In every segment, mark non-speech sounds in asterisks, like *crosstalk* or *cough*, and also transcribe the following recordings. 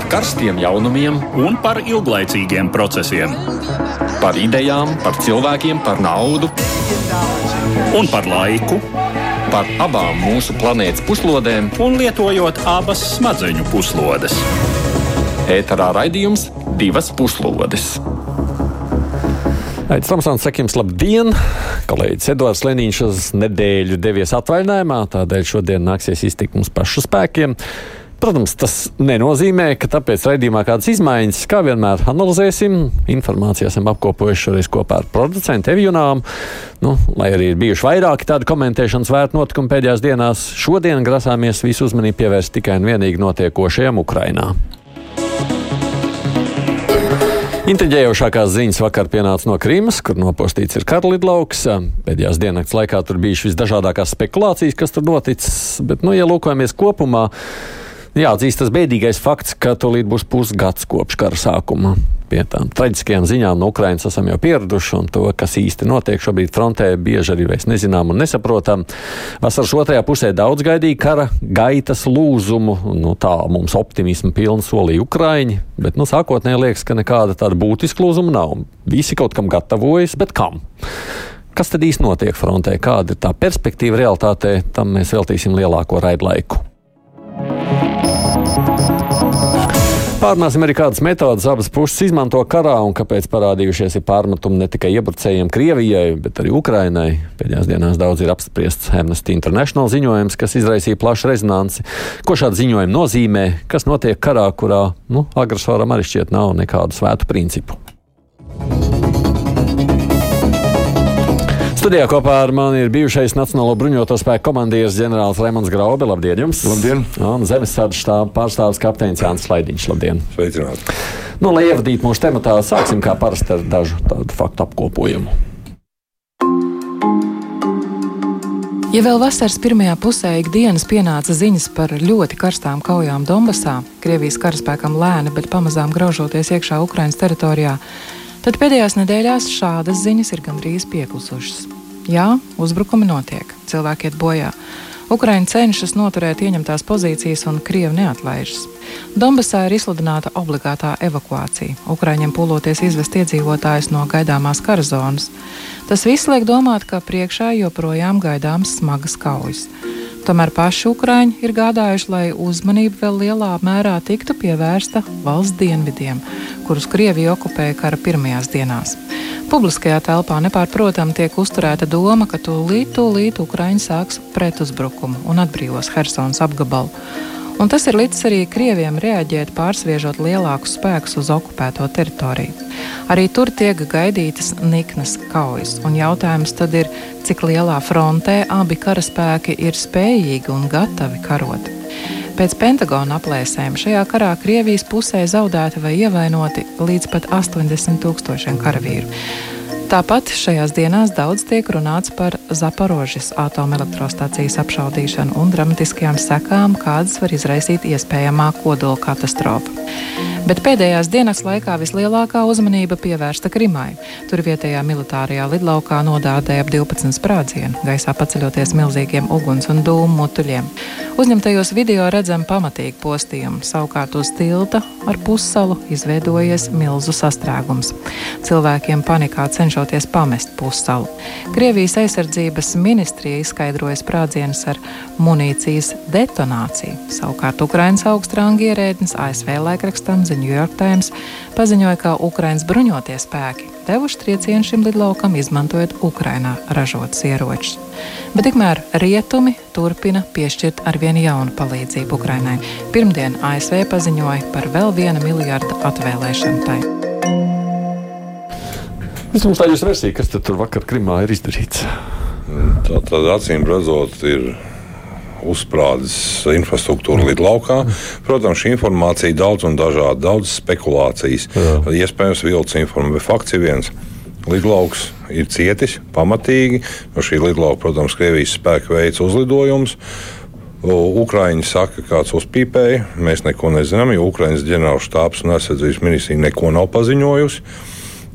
par karstiem jaunumiem un par ilglaicīgiem procesiem. Par idejām, par cilvēkiem, par naudu un par laiku. Par abām mūsu planētas puslodēm, un lietojot abas smadzeņu puslodes. Ēterā raidījums divas puslodes. Aizsmeļamies, Tomsons, sakiem, labdien! Kolēģis Edvards Liniņš uz nedēļu devies atvaļinājumā, tādēļ šodien nāksies iztikt mums pašu spēkiem. Protams, tas nenozīmē, ka tāpēc raidījumā kādas izmaiņas, kā vienmēr, analizēsim. Informāciju esam apkopojuši šoreiz kopā ar producentu Evijunām. Nu, lai arī ir bijuši vairāki tādi komentēšanas vērti notikumi pēdējās dienās, šodien grasāmies visu uzmanību pievērst tikai un vienīgi notiekošajam Ukrainā. Intriģējošākās ziņas vakar pienāca no Krīmas, kur nopostīts ir karalidlauks. Pēdējās dienas laikā tur bijušas visdažādākās spekulācijas, kas tur noticis, bet, nu, ja lūkojamies kopumā, Jāatzīst tas bēdīgais fakts, ka tūlīt būs pusgads kopš kara sākuma. Pie tām traģiskajām ziņām no Ukrainas esam jau pieraduši, un to, kas īsti notiek šobrīd frontē, bieži arī vairs nezinām un nesaprotam. Vasaras otrajā pusē daudz gaidīja kara gaitas lūzumu, nu, tā mums optimismu pilnu solīja Ukraiņi, bet nu, sākotnēji liekas, ka nekāda tāda būtiska lūzuma nav. Visi kaut kam gatavojas, bet kam? Kas tad īsti notiek frontē? Kāda ir tā perspektīva realitātē? Tam mēs veltīsim lielāko raidlaiku. Pārnāsim arī kādas metodas abas puses izmanto karā un kāpēc parādījušies ir pārmetumi ne tikai iebrucējiem Krievijai, bet arī Ukrainai. Pēdējās dienās daudz ir apspriests Amnesty International ziņojums, kas izraisīja plašu rezonanci. Ko šādi ziņojumi nozīmē, kas notiek karā, kurā nu, agresoram arī šķiet nav nekādu svētu principu. Studijā kopā ar mani ir bijušais Nacionālo bruņoto spēku komandieris ģenerālis Remons Graube. Labdien! Jums. Labdien! Un Zemesardzes štāba pārstāvis kapteinis Jānis Slaidiņš. Labdien! Sveicināti! Nu, lai ievadītu mūsu tematā, sāksim kā parasti ar dažu tādu faktu apkopojumu. Ja vēl vasaras pirmajā pusē ikdienas pienāca ziņas par ļoti karstām kaujām Donbasā, Krievijas karaspēkam lēni, bet pamazām graužoties iekšā Ukraiņas teritorijā, Tad pēdējās nedēļās šādas ziņas ir gandrīz pieklusušas. Jā, uzbrukumi notiek, cilvēki iet bojā. Ukraiņa cenšas noturēt ieņemtās pozīcijas, un Krievija neatlaižas. Donbasā ir izsludināta obligātā evakuācija. Ukraiņiem pūloties izvest iedzīvotājus no gaidāmās kara zonas. Tas viss liek domāt, ka priekšā joprojām gaidāmas smagas kaujas. Tomēr paši Ukrāņi ir gādājuši, lai uzmanība vēl lielā mērā tiktu pievērsta valsts dienvidiem, kurus Krievija okupēja kara pirmajās dienās. Publiskajā telpā nepārprotami tiek uzturēta doma, ka tūlīt, tūlīt Ukrāņi sāks pretuzbrukumu un atbrīvos Helsonas apgabalu un tas ir līdz arī Krieviem reaģēt, pārsviežot lielākus spēkus uz okupēto teritoriju. Arī tur tiek gaidītas niknas kaujas, un jautājums tad ir, cik lielā frontē abi karaspēki ir spējīgi un gatavi karot. Pēc Pentagona aplēsēm šajā karā Krievijas pusē zaudēti vai ievainoti līdz pat 80 tūkstošiem karavīru. Tāpat šajās dienās daudz tiek runāts par Zaporožas atomelektrostacijas apšaudīšanu un dramatiskajām sekām, kādas var izraisīt iespējamā kodola katastrofa. Bet pēdējās dienas laikā vislielākā uzmanība pievērsta Krimai. Tur vietējā militārajā lidlaukā nodādēja ap 12 sprādzienu, gaisā paceļoties milzīgiem uguns un dūmu mutuļiem. Uzņemtajos video redzam pamatīgi postījumu, savukārt uz tilta ar pussalu izveidojies milzu sastrēgums. Cilvēkiem panikā cenšoties pamest pussalu. Krievijas aizsardzības ministrija izskaidroja sprādzienus ar munīcijas detonāciju. Savukārt Ukrainas augstrānga ierēdnis ASV laikrakstam The New York Times paziņoja, ka Ukrainas bruņotie spēki devuši triecienu šim lidlaukam, izmantojot Ukrainā ražotus ieročus. Bet tikmēr rietumi turpina piešķirt arvien jaunu palīdzību Ukrainai. Pirmdien ASV paziņoja par vēl viena miljarda atvēlēšanu tai. Es mums tādu versiju, kas tur vakar Krimā ir izdarīts. Tā tad acīm redzot, ir uzsprādzis infrastruktūra līdz laukā. Protams, šī informācija daudz un dažādi, daudz spekulācijas, Jā. iespējams, vilcis informācija, fakts ir viens. Lidlauks ir cietis pamatīgi. No šī lidlauka, protams, Krievijas spēki veids uzlidojumus. Ukrāņi saka, ka kāds uzpīpēja. Mēs neko nezinām, jo Ukrāņas ģenerālštāps un aizsardzības ministrija neko nav paziņojusi.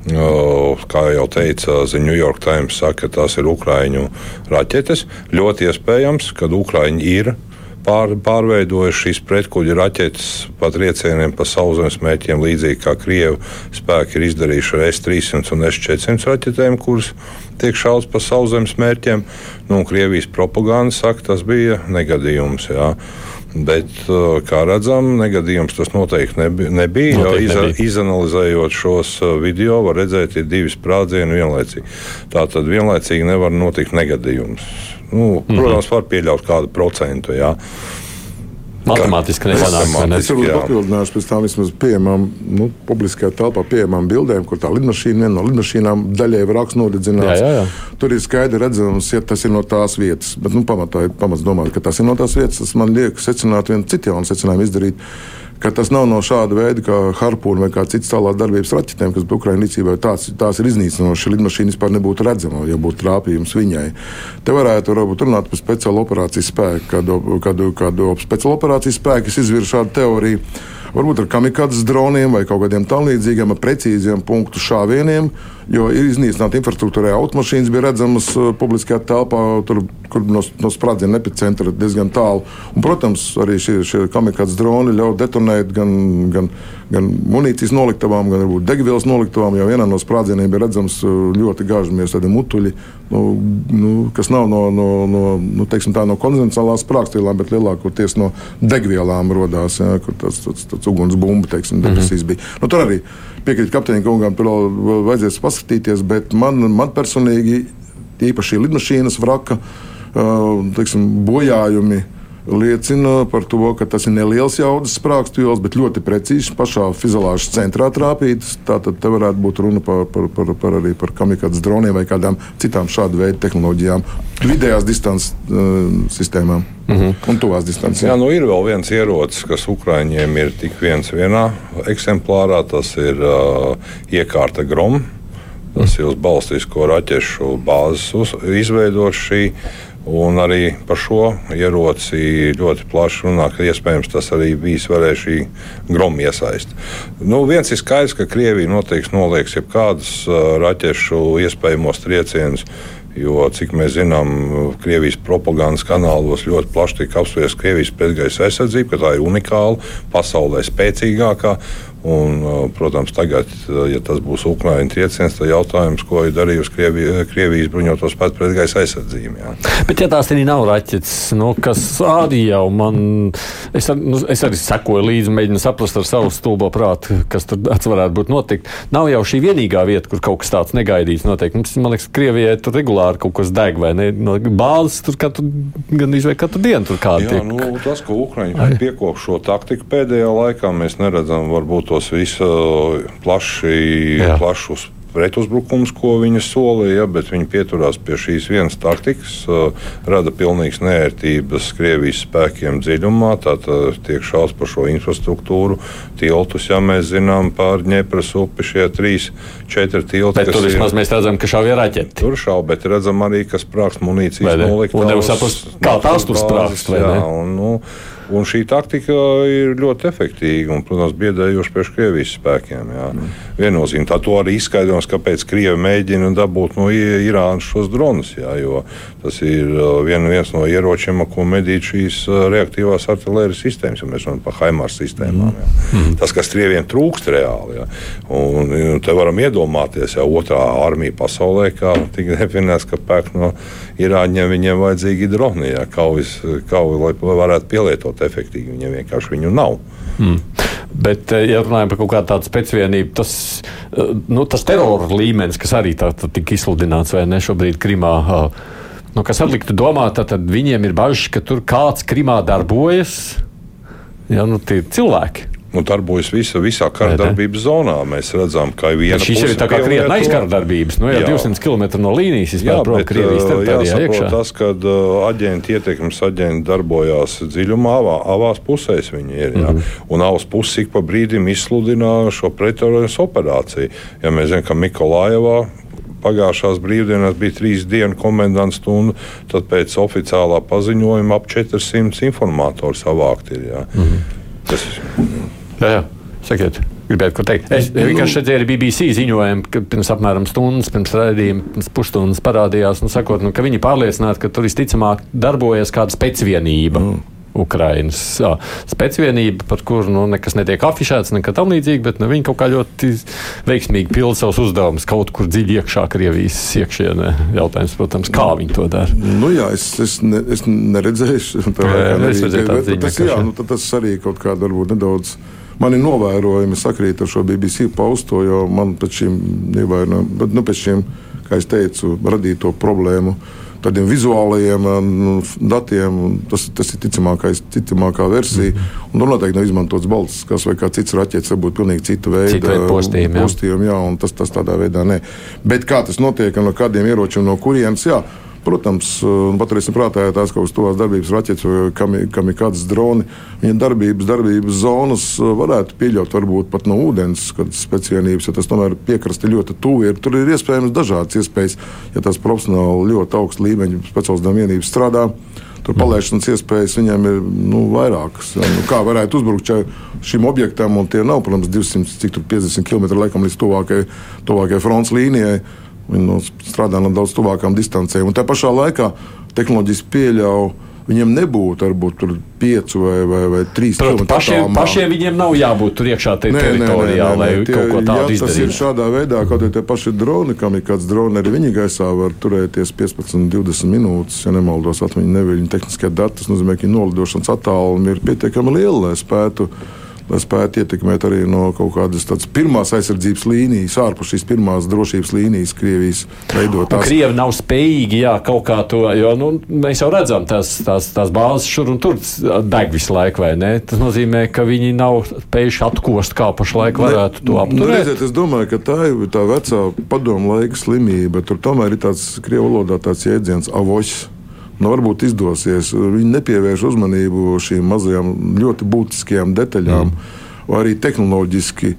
Kā jau teica, The New York Times saka, ka tās ir Ukrāņu raķetes. Ļoti iespējams, ka Ukrāņi ir pār, pārveidojuši šīs pretkuģa raķetes pa triecieniem pa sauszemes mērķiem, līdzīgi kā Krievu spēki ir izdarījuši ar S-300 un S-400 raķetēm, kuras tiek šauts pa sauszemes mērķiem. Nu, Krievijas propaganda saka, tas bija negadījums. Jā. Bet, uh, kā redzam, negadījums tas noteikti nebija. nebija noteikti iza, nebija. Izanalizējot šos uh, video, var redzēt, ir divi sprādzieni vienlaicīgi. Tā tad vienlaicīgi nevar notikt negadījums. Nu, mhm. protams, var pieļaut kādu procentu. Jā. Matemātiski nesanāk. Ne? Es varbūt papildināšu pēc tam vismaz pieejamām, nu, publiskajā telpā pieejamām bildēm, kur tā lidmašīna, viena no lidmašīnām daļai var raksts nodedzināts. Jā, jā, jā. Tur ir skaidri redzams, ja tas ir no tās vietas. Bet, nu, pamatā pamats domāt, ka tas ir no tās vietas. Tas man liek secināt vienu citu jaunu secinājumu izdarīt ka tas nav no šāda veida, kā harpūna vai kā citas tālāk darbības raķetēm, kas bija Ukraiņas rīcībā. Tās, tās ir iznīcinošas. Šī lidmašīna vispār nebūtu redzama, ja būtu trāpījums viņai. Te varētu varbūt, runāt par speciālu operācijas spēku, kad, kad, kad speciāla operācijas spēks izvirza šādu teoriju varbūt ar kamikādas droniem vai kaut kādiem tam līdzīgiem, ar precīziem punktu šāvieniem, jo ir iznīcināta infrastruktūra. Automašīnas bija redzamas uh, publiskajā telpā, tur, kur no, no sprādziena epicentra diezgan tālu. Un, protams, arī šie, šie kamikādas droni ļauj detonēt gan, gan, gan munīcijas noliktavām, gan varbūt degvielas noliktavām. Jau vienā no sprādzieniem bija redzams uh, ļoti gāžamies tādi mutuļi, nu, nu, kas nav no, no, no, nu, tā, no konvencionālās sprāgstvielām, bet lielākoties no degvielām radās. Ja, tas, tas, tas ugunsbumbu, teiksim, depresijas mm -hmm. bija. Nu, tur arī piekrīt kapteinim kungam, tur vēl vajadzēs paskatīties, bet man, man personīgi īpaši lidmašīnas vraka teiksim, bojājumi liecina par to, ka tas ir neliels jaudas sprāgstvielas, bet ļoti precīzi pašā fizilāžas centrā trāpītas. Tātad te varētu būt runa par, par, par, par arī par kamikādas droniem vai kādām citām šādu veidu tehnoloģijām, vidējās distances uh, sistēmām. Mm -hmm. Un tuvās distances. Jā, nu ir vēl viens ierocis, kas Ukraiņiem ir tik viens vienā eksemplārā. Tas ir uh, iekārta Grom. Tas ir uz balstisko raķešu bāzes izveidots šī Un arī par šo ieroci ļoti plaši runā, ka iespējams tas arī bijis varēja šī groma iesaist. Nu, viens ir skaidrs, ka Krievija noteikti nolieks jebkādus uh, raķešu iespējamos triecienus. Jo, cik mēs zinām, Krievijas propagandas kanālos ļoti plaši tika apspriesta Krievijas pretgaisa aizsardzība, ka tā ir unikāla, pasaulē spēcīgākā. Un, protams, tagad, ja tas būs Ukraiņas trieciens, tad jautājums, ko ir darījusi Krievija, Krievijas bruņoto spēku pretgaisa aizsardzība. Jā. Bet, ja tās arī nav raķetes, nu, kas arī jau man, es, ar, nu, es arī sekoju līdzi, mēģinu saprast ar savu stulbo prātu, kas tur varētu būt notikt. Nav jau šī vienīgā vieta, kur kaut kas tāds negaidīts notiek. Mums, man liekas, Krievijai tur regulāri kaut kas deg vai ne? No bāzes tur katru, gan izvēl katru dienu tur kādu. Jā, nu, tas, ko Ukraiņi piekop šo taktiku pēdējā laikā, mēs neredzam varbūt tos visu plaši, Jā. plašus pretuzbrukums, ko viņi solīja, bet viņi pieturās pie šīs vienas taktikas, uh, rada pilnīgas nērtības Krievijas spēkiem dziļumā. Tātad tiek šauts par šo infrastruktūru, tiltus, ja mēs zinām par Ņepras upi šie trīs, četri tilti. Bet tur vismaz ir, mēs redzam, ka šauja raķeti. Tur šauja, bet redzam arī, ka sprākst munīcijas noliktavas. Un nevar saprast, kā tās tur sprākst? Jā, un, nu, Un šī taktika ir ļoti efektīva un, protams, biedējoša priekš Krievijas spēkiem. Mm. Viennozīmīgi tā arī izskaidrojums, kāpēc Krievija mēģina dabūt no Irānas šos dronus. Jā, tas ir uh, vien, viens no ieročiem, ko medīt šīs uh, reaktīvās artērijas sistēmas, ja mēs runājam par Haimārs sistēmām. Mm. Tas, kas Krievijiem trūkst reāli. Jā. Un, un te varam iedomāties, ja otrā armija pasaulē, tika definēts, ka pērk no Irāņiem viņiem vajadzīgi droni, jā, kaujas, kauja, lai varētu pielietot izmantot efektīvi. Viņiem vienkārši viņu nav. Mm. Bet, eh, ja runājam par kaut kādu tādu specifiku, tas, eh, nu, tas terora līmenis, kas arī tā, tā tika izsludināts vai ne šobrīd Krimā, nu, kas atliktu domāt, tad, tad viņiem ir bažas, ka tur kāds Krimā darbojas. Ja, nu, tie ir cilvēki nu, darbojas visa, visā kara darbības zonā. Mēs redzam, ka viena šis ir tā kā krietni aizkara darbības, nu, jā, jā. 200 km no līnijas izpēr prom Krievijas teritorijā iekšā. Tas, kad uh, aģenti, ietekmes aģenti darbojās dziļumā, avā, avās pusēs viņi ir, jā. Mm -hmm. un avas puses ik pa brīdim izsludina šo pretorojas operāciju. Ja mēs zinām, ka Mikolājevā pagājušās brīvdienās bija trīs dienu komendants stunda, tad pēc oficiālā paziņojuma ap 400 informātori savākti ir. Jā. Mm -hmm. Tas, Jā, jā. sakiet. Gribētu ko teikt. Es nu, vienkārši redzēju BBC ziņojumu, ka pirms apmēram stundas, pirms raidījuma, pirms pusstundas parādījās, nu, sakot, nu, ka viņi pārliecināti, ka tur visticamāk darbojas kāda specvienība. Mm. Ukrainas spēcvienība, par kuru nu, nekas netiek afišēts, nekā tam līdzīgi, bet nu, viņi kaut kā ļoti veiksmīgi pilda savus uzdevumus kaut kur dziļi iekšā Krievijas iekšienē. Jautājums, protams, kā viņi to dara. Nu, jā, es, es, ne, es neredzēju to tādu tas, jā, nu, tas arī kaut kādā varbūt nedaudz. Mani novērojumi sakrīt ar šo BBC pausto, jo man pēc šīm, nu, pēc šīm kā jau teicu, radīto problēmu tādiem vizuālajiem nu, datiem. Tas, tas ir ticamākais, ticamākā versija. -hmm. Un tur noteikti nav izmantots balsts, vai kā cits raķetes, varbūt pilnīgi cita veida postījumi. postījumi jā, jā, tas, tas tādā veidā nē. Bet kā tas notiek un no kādiem ieročiem, no kurienes, jā. Protams, paturēsim prātā, ja tās kaut kādas tuvās darbības raķetes kam, kam ir kādas droni, viņa darbības, darbības zonas varētu pieļaut varbūt pat no ūdens, kad speciālības, ja tas tomēr piekrasti ļoti tuvu ir. Tur ir iespējams dažādas iespējas, ja tās profesionāli ļoti augsta līmeņa speciālistām vienības strādā. Tur palaišanas iespējas viņiem ir nu, vairākas. Nu, kā varētu uzbrukt šim objektam, un tie nav, protams, 250 km laikam līdz tuvākajai, tuvākajai fronts līnijai. Viņi nu, strādā no daudz tuvākām distancēm. Un tā pašā laikā tehnoloģijas pieļauj. Viņiem nebūtu varbūt piecu vai, vai, vai trīs km. Pašiem, pašiem viņiem nav jābūt tur iekšā tajā teritorijā, nē, nē, nē, lai tie, kaut ko tādu izdarītu. Tas ir šādā veidā, kaut arī tie paši droni, kam ir kāds droni, arī viņi gaisā var turēties 15, 20 minūtes, ja nemaldos, atmiņu neviļņu tehniskie dati. Tas nozīmē, ka nolidošanas attālumi ir pietiekami lieli, lai spētu spētu ietekmēt arī no kaut kādas pirmās aizsardzības līnijas, ārpus šīs pirmās drošības līnijas, Krievijas veidotās. Krievi nav spējīgi jā, kaut kā to, jo nu, mēs jau redzam, tās, tās, tās bāzes šur un tur deg visu laiku, vai ne? Tas nozīmē, ka viņi nav spējuši atkost, kā pašlaik varētu ne, to apturēt. Nu, redziet, es domāju, ka tā ir tā vecā padomu laika slimība. Tur tomēr ir tāds krievu valodā tāds jēdziens avošs nu, varbūt izdosies. Viņi nepievērš uzmanību šīm mazajām, ļoti būtiskajām detaļām, mm. arī tehnoloģiski.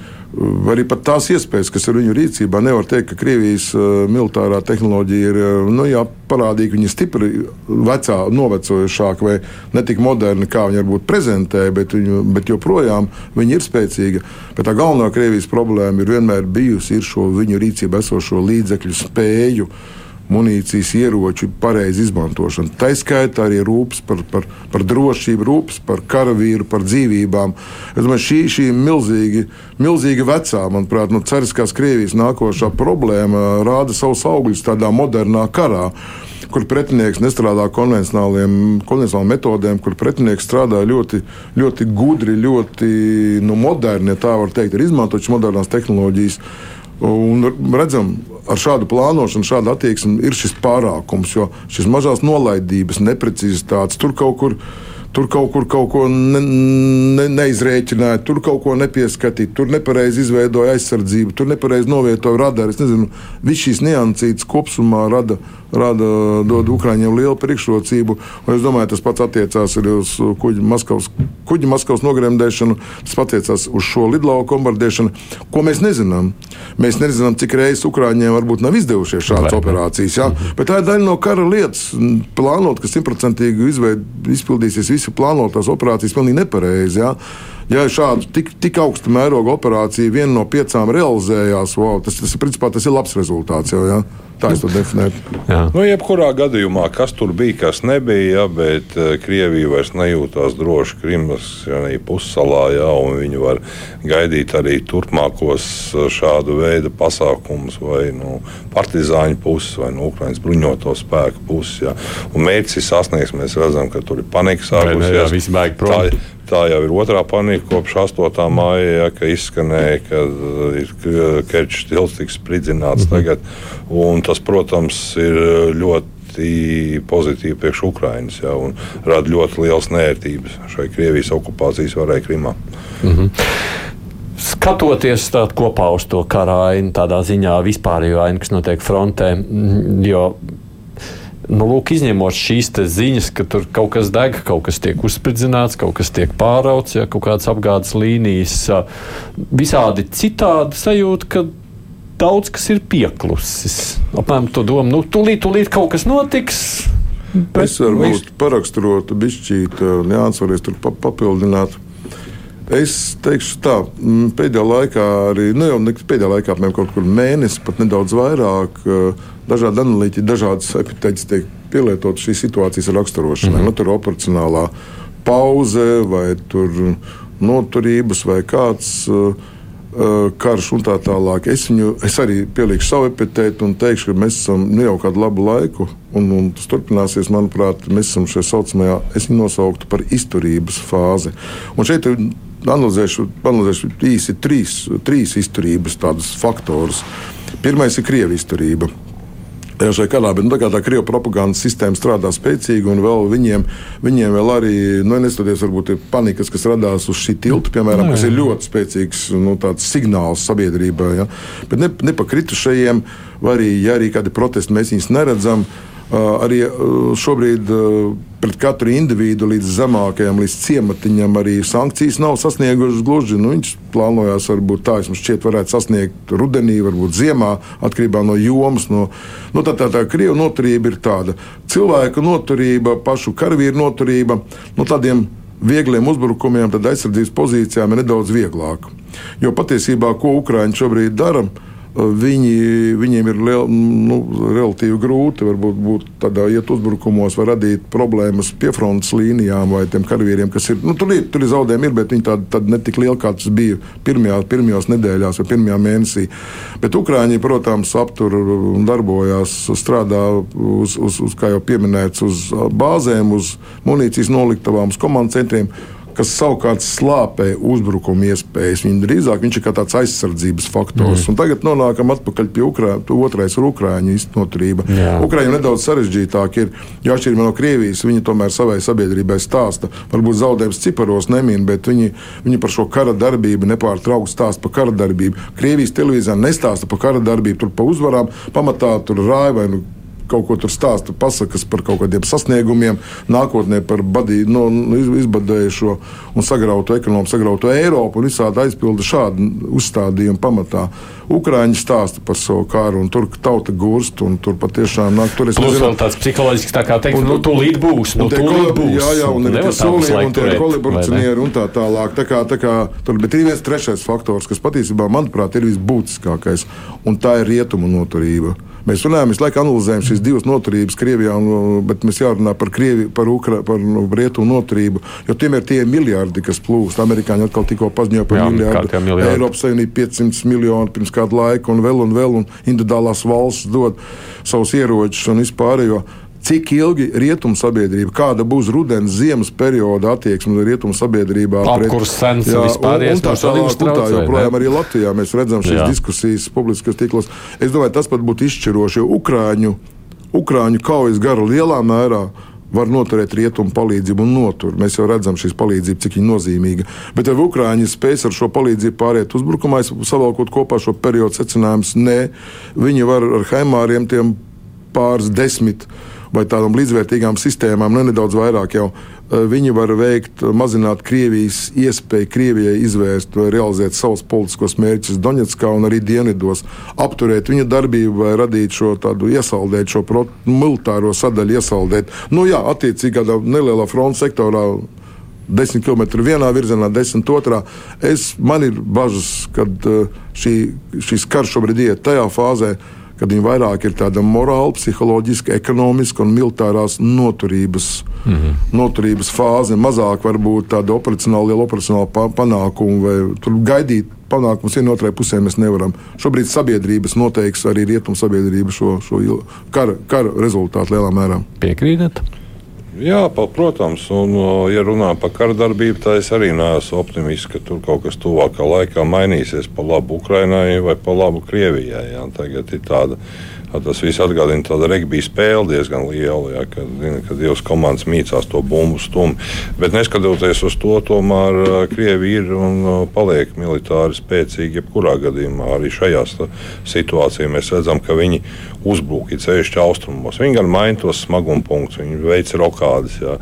Arī pat tās iespējas, kas ir viņu rīcībā, nevar teikt, ka Krievijas uh, militārā tehnoloģija ir uh, nu, jā, parādīga, viņa ir stipri vecā, novecojušāka vai ne tik moderna, kā viņa varbūt prezentē, bet, viņu, bet joprojām viņa ir spēcīga. Bet tā galvenā Krievijas problēma ir vienmēr bijusi šo viņu rīcībā esošo līdzekļu spēju uh, munīcijas ieroču pareizu izmantošanu. Tā skaitā arī rūpes par, par, par drošību, rūpes par karavīru, par dzīvībām. Es domāju, šī, šī milzīgi, milzīgi vecā, manuprāt, nu, cariskās Krievijas nākošā problēma rāda savus augļus tādā modernā karā kur pretinieks nestrādā konvencionāliem, konvencionāliem metodēm, kur pretinieks strādā ļoti, ļoti gudri, ļoti nu, moderni, ja tā var teikt, ir izmantotas modernās tehnoloģijas. Un redzam, ar šādu plānošanu, šādu attieksmi ir šis pārākums, jo šis mazās nolaidības, neprecizitātes tur kaut kur. Tur kaut kur kaut ko ne, ne, neizrēķināja, tur kaut ko nepieskatīja, tur nepareizi izveidoja aizsardzību, tur nepareizi novietoja radaru. Es nezinu, visas šīs niansītas kopumā rada rada, dod Ukrāņiem lielu priekšrocību. Es domāju, tas pats attiecās arī uz kuģi Maskavas, kuģi Maskavas nogremdēšanu, tas attiecās uz šo lidlauku bombardēšanu, ko mēs nezinām. Mēs nezinām, cik reizes Ukrāņiem varbūt nav izdevušies šādas operācijas. Ja? Mhm. Bet tā ir daļa no kara lietas. Plānot, ka simtprocentīgi izpildīsies visi plānotās operācijas, pilnīgi nepareizi. Ja? Šāda tik, tik augsta mēroga operācija viena no piecām realizējās, wow, tas, tas, principā, tas ir labs rezultāts. Jau, ja? Tā es to definēju. Nu, jebkurā gadījumā, kas tur bija, kas nebija, ja, bet uh, Krievija vairs nejūtās droši Krimas ja, pussalā, ja, un viņi var gaidīt arī turpmākos uh, šādu veidu pasākumus vai nu, partizāņu puses vai nu, Ukraiņas bruņoto spēku puses. Ja. Un mērķis ir sasniegts, mēs redzam, ka tur ir panika sākusies. Tā, tā jau ir otrā panika kopš 8. māja, ja, ka izskanēja, ka uh, ir Kerčs stils tiks spridzināts mm -hmm. tagad. Un tas, protams, ir ļoti pozitīvi priekš Ukrainas ja, un rada ļoti liels nērtības šai Krievijas okupācijas varai Krimā. Mm -hmm. Skatoties kopā uz to kara ainu, tādā ziņā vispārējo ainu, kas notiek frontē, jo Nu, lūk, izņemot šīs ziņas, ka tur kaut kas deg, kaut kas tiek uzspridzināts, kaut kas tiek pārauts, ja kaut kādas apgādes līnijas, visādi citādi sajūta, ka daudz kas ir pieklusis. Apmēram to domu, nu, tūlīt, tūlīt kaut kas notiks. Bet es varu būt paraksturotu, bišķīt, Jānis varēs tur papildināt. Es teikšu, tā pēdējā laikā, arī nu, jau pēdējā laikā, apmēram kaut kur mēnesi, pat nedaudz vairāk, dažādi analītiķi, dažādas epitēģis tiek pielietotas šīs situācijas raksturošanai. Mm -hmm. nu, tur operacionālā pauze vai noturības vai kāds. Uh, karš un tā tālāk. Es, viņu, es arī pielikšu savu epitētu un teikšu, ka mēs esam nu, jau kādu labu laiku, un, un tas turpināsies. Manuprāt, mēs esam šajā saucamajā, es viņu nosauktu par izturības fāzi. Un šeit analizēšu, analizēšu īsi trīs, trīs izturības faktorus. Pirmais ir Krievijas izturība šai karā. Bet, nu, tā kā tā krievu propagandas sistēma strādā spēcīgi, un vēl viņiem, viņiem vēl arī, nu, neskatoties, varbūt ir panikas, kas radās uz šī tilta, piemēram, kas ir ļoti spēcīgs nu, signāls sabiedrībai. Ja? Bet ne, nepakritušajiem, vai arī, ja arī kādi protesti mēs viņus neredzam. Arī šobrīd pret katru individu līdz zemākajam, līdz ciematiņam arī sankcijas nav sasniegušas gluži. Nu, viņš plānojās, varbūt tā, es šķiet, varētu sasniegt rudenī, varbūt ziemā, atkarībā no jomas. No, nu, tā tā, tā krievu noturība ir tāda. Cilvēka noturība, pašu karavīru noturība, no tādiem viegliem uzbrukumiem, tad aizsardzības pozīcijām ir nedaudz vieglāk. Jo patiesībā, ko Ukraiņi šobrīd dara, viņi, viņiem ir liel, nu, relatīvi grūti varbūt, būt tādā iet uzbrukumos, vai radīt problēmas pie frontes līnijām vai tiem karavīriem, kas ir. Nu, tur, ir tur ir zaudējumi, ir, bet viņi tādi tad ne tik lieli, kā tas bija pirmajā, pirmajās nedēļās vai pirmajā mēnesī. Bet Ukrāņi, protams, aptur un darbojās, strādā uz, uz, uz kā jau pieminēts, uz bāzēm, uz munīcijas noliktavām, uz komandu centriem kas savukārt slāpē uzbrukuma iespējas. Viņa drīzāk viņš ir kā tāds aizsardzības faktors. Mm. Tagad nonākam atpakaļ pie Ukrā, otrais ir Ukrāņu iznoturība. Ukrāņiem nedaudz sarežģītāk ir, jo atšķirībā no Krievijas, viņi tomēr savai sabiedrībai stāsta, varbūt zaudējums ciparos nemīn, bet viņi, viņi par šo kara darbību nepārtraukti stāsta par kara darbību. Krievijas televīzijā nestāsta par kara darbību, tur pa uzvarām pamatā tur rāja vai nu kaut ko tur stāsta, pasakas par kaut kādiem sasniegumiem, nākotnē par badī, no, nu, izbadējušo un sagrautu ekonomiku, sagrautu Eiropu un visādi aizpilda šādu uzstādījumu pamatā. Ukrāņi stāsta par savu kāru, un tur tauta gurst, un tur patiešām nāk. Tur Plus vēl tāds psiholoģisks, tā kā teikt, un, nu, tūlīt būs, nu, tūlīt būs. Jā, jā, un ir tie solījumi, un tie kolaboracionieri un tā tālāk. Tā kā, tā kā, tur, bet ir viens trešais faktors, kas patiesībā, manuprāt, ir visbūtiskākais, un tā ir rietumu noturība. Mēs runājam, visu laiku analizējam šīs divas noturības Krievijā, un, bet mēs jārunā par, Krievi, par, Ukra, par nu, Rietumu noturību, jo tiem ir tie miljardi, kas plūst. Amerikāņi atkal tikko paziņoja par Jā, miljardu. Eiropas Savienība 500 miljonu pirms kāda laika, un vēl un vēl, un individuālās valsts dod savus ieročus un vispārējo cik ilgi rietumu sabiedrība, kāda būs rudens, ziemas perioda attieksme rietumu sabiedrībā. Apkurs sens jā, vispār un, un tā joprojām arī Latvijā mēs redzam šīs jā. diskusijas publiskos tīklos. Es domāju, tas pat būtu izšķiroši, jo Ukrāņu, Ukrāņu kaujas gara lielā mērā var noturēt rietumu palīdzību un notur. Mēs jau redzam šīs palīdzības, cik nozīmīga. Bet vai Ukrāņi spēs ar šo palīdzību pāriet uzbrukumā, savalkot kopā šo periodu secinājumus? Nē, viņi var ar haimāriem tiem pāris desmit vai tādām līdzvērtīgām sistēmām, nu, nedaudz vairāk jau. Eh, viņi var veikt, mazināt Krievijas iespēju Krievijai izvērst vai realizēt savus politiskos mērķus Donetskā un arī Dienvidos, apturēt viņa darbību vai radīt šo tādu iesaldēt, šo militāro sadaļu iesaldēt. Nu jā, attiecīgi kādā nelielā fronta sektorā. 10 km vienā virzienā, 10 otrā. Es, man ir bažas, ka uh, šī, šis karš šobrīd iet tajā fāzē, kad viņi vairāk ir tāda morāla, psiholoģiska, ekonomiska un militārās noturības, mm -hmm. noturības fāze, mazāk varbūt tāda operacionāla, liela operacionāla panākuma vai gaidīt. Panākums vienā otrai pusē mēs nevaram. Šobrīd sabiedrības noteiks arī rietumu sabiedrība šo, šo kara, kara rezultātu lielā mērā. Piekrītat? Jā, protams, un, ja runā par kardarbību, tad es arī neesmu optimists, ka tur kaut kas tuvākā laikā mainīsies pa labu Ukrainai vai pa labu Krievijai. Jā. Tagad ir tāda Tas viss atgādina tādu regbija spēli diezgan lielu, ja, kad, zina, kad divas komandas mīcās to bumbu stumu. Bet neskatoties uz to, tomēr Krievija ir un paliek militāri spēcīga jebkurā gadījumā. Arī šajā situācijā mēs redzam, ka viņi uzbrūk ceļšķi austrumos. Viņi gan maina tos smaguma punktus, viņi veic rokādes. Jā.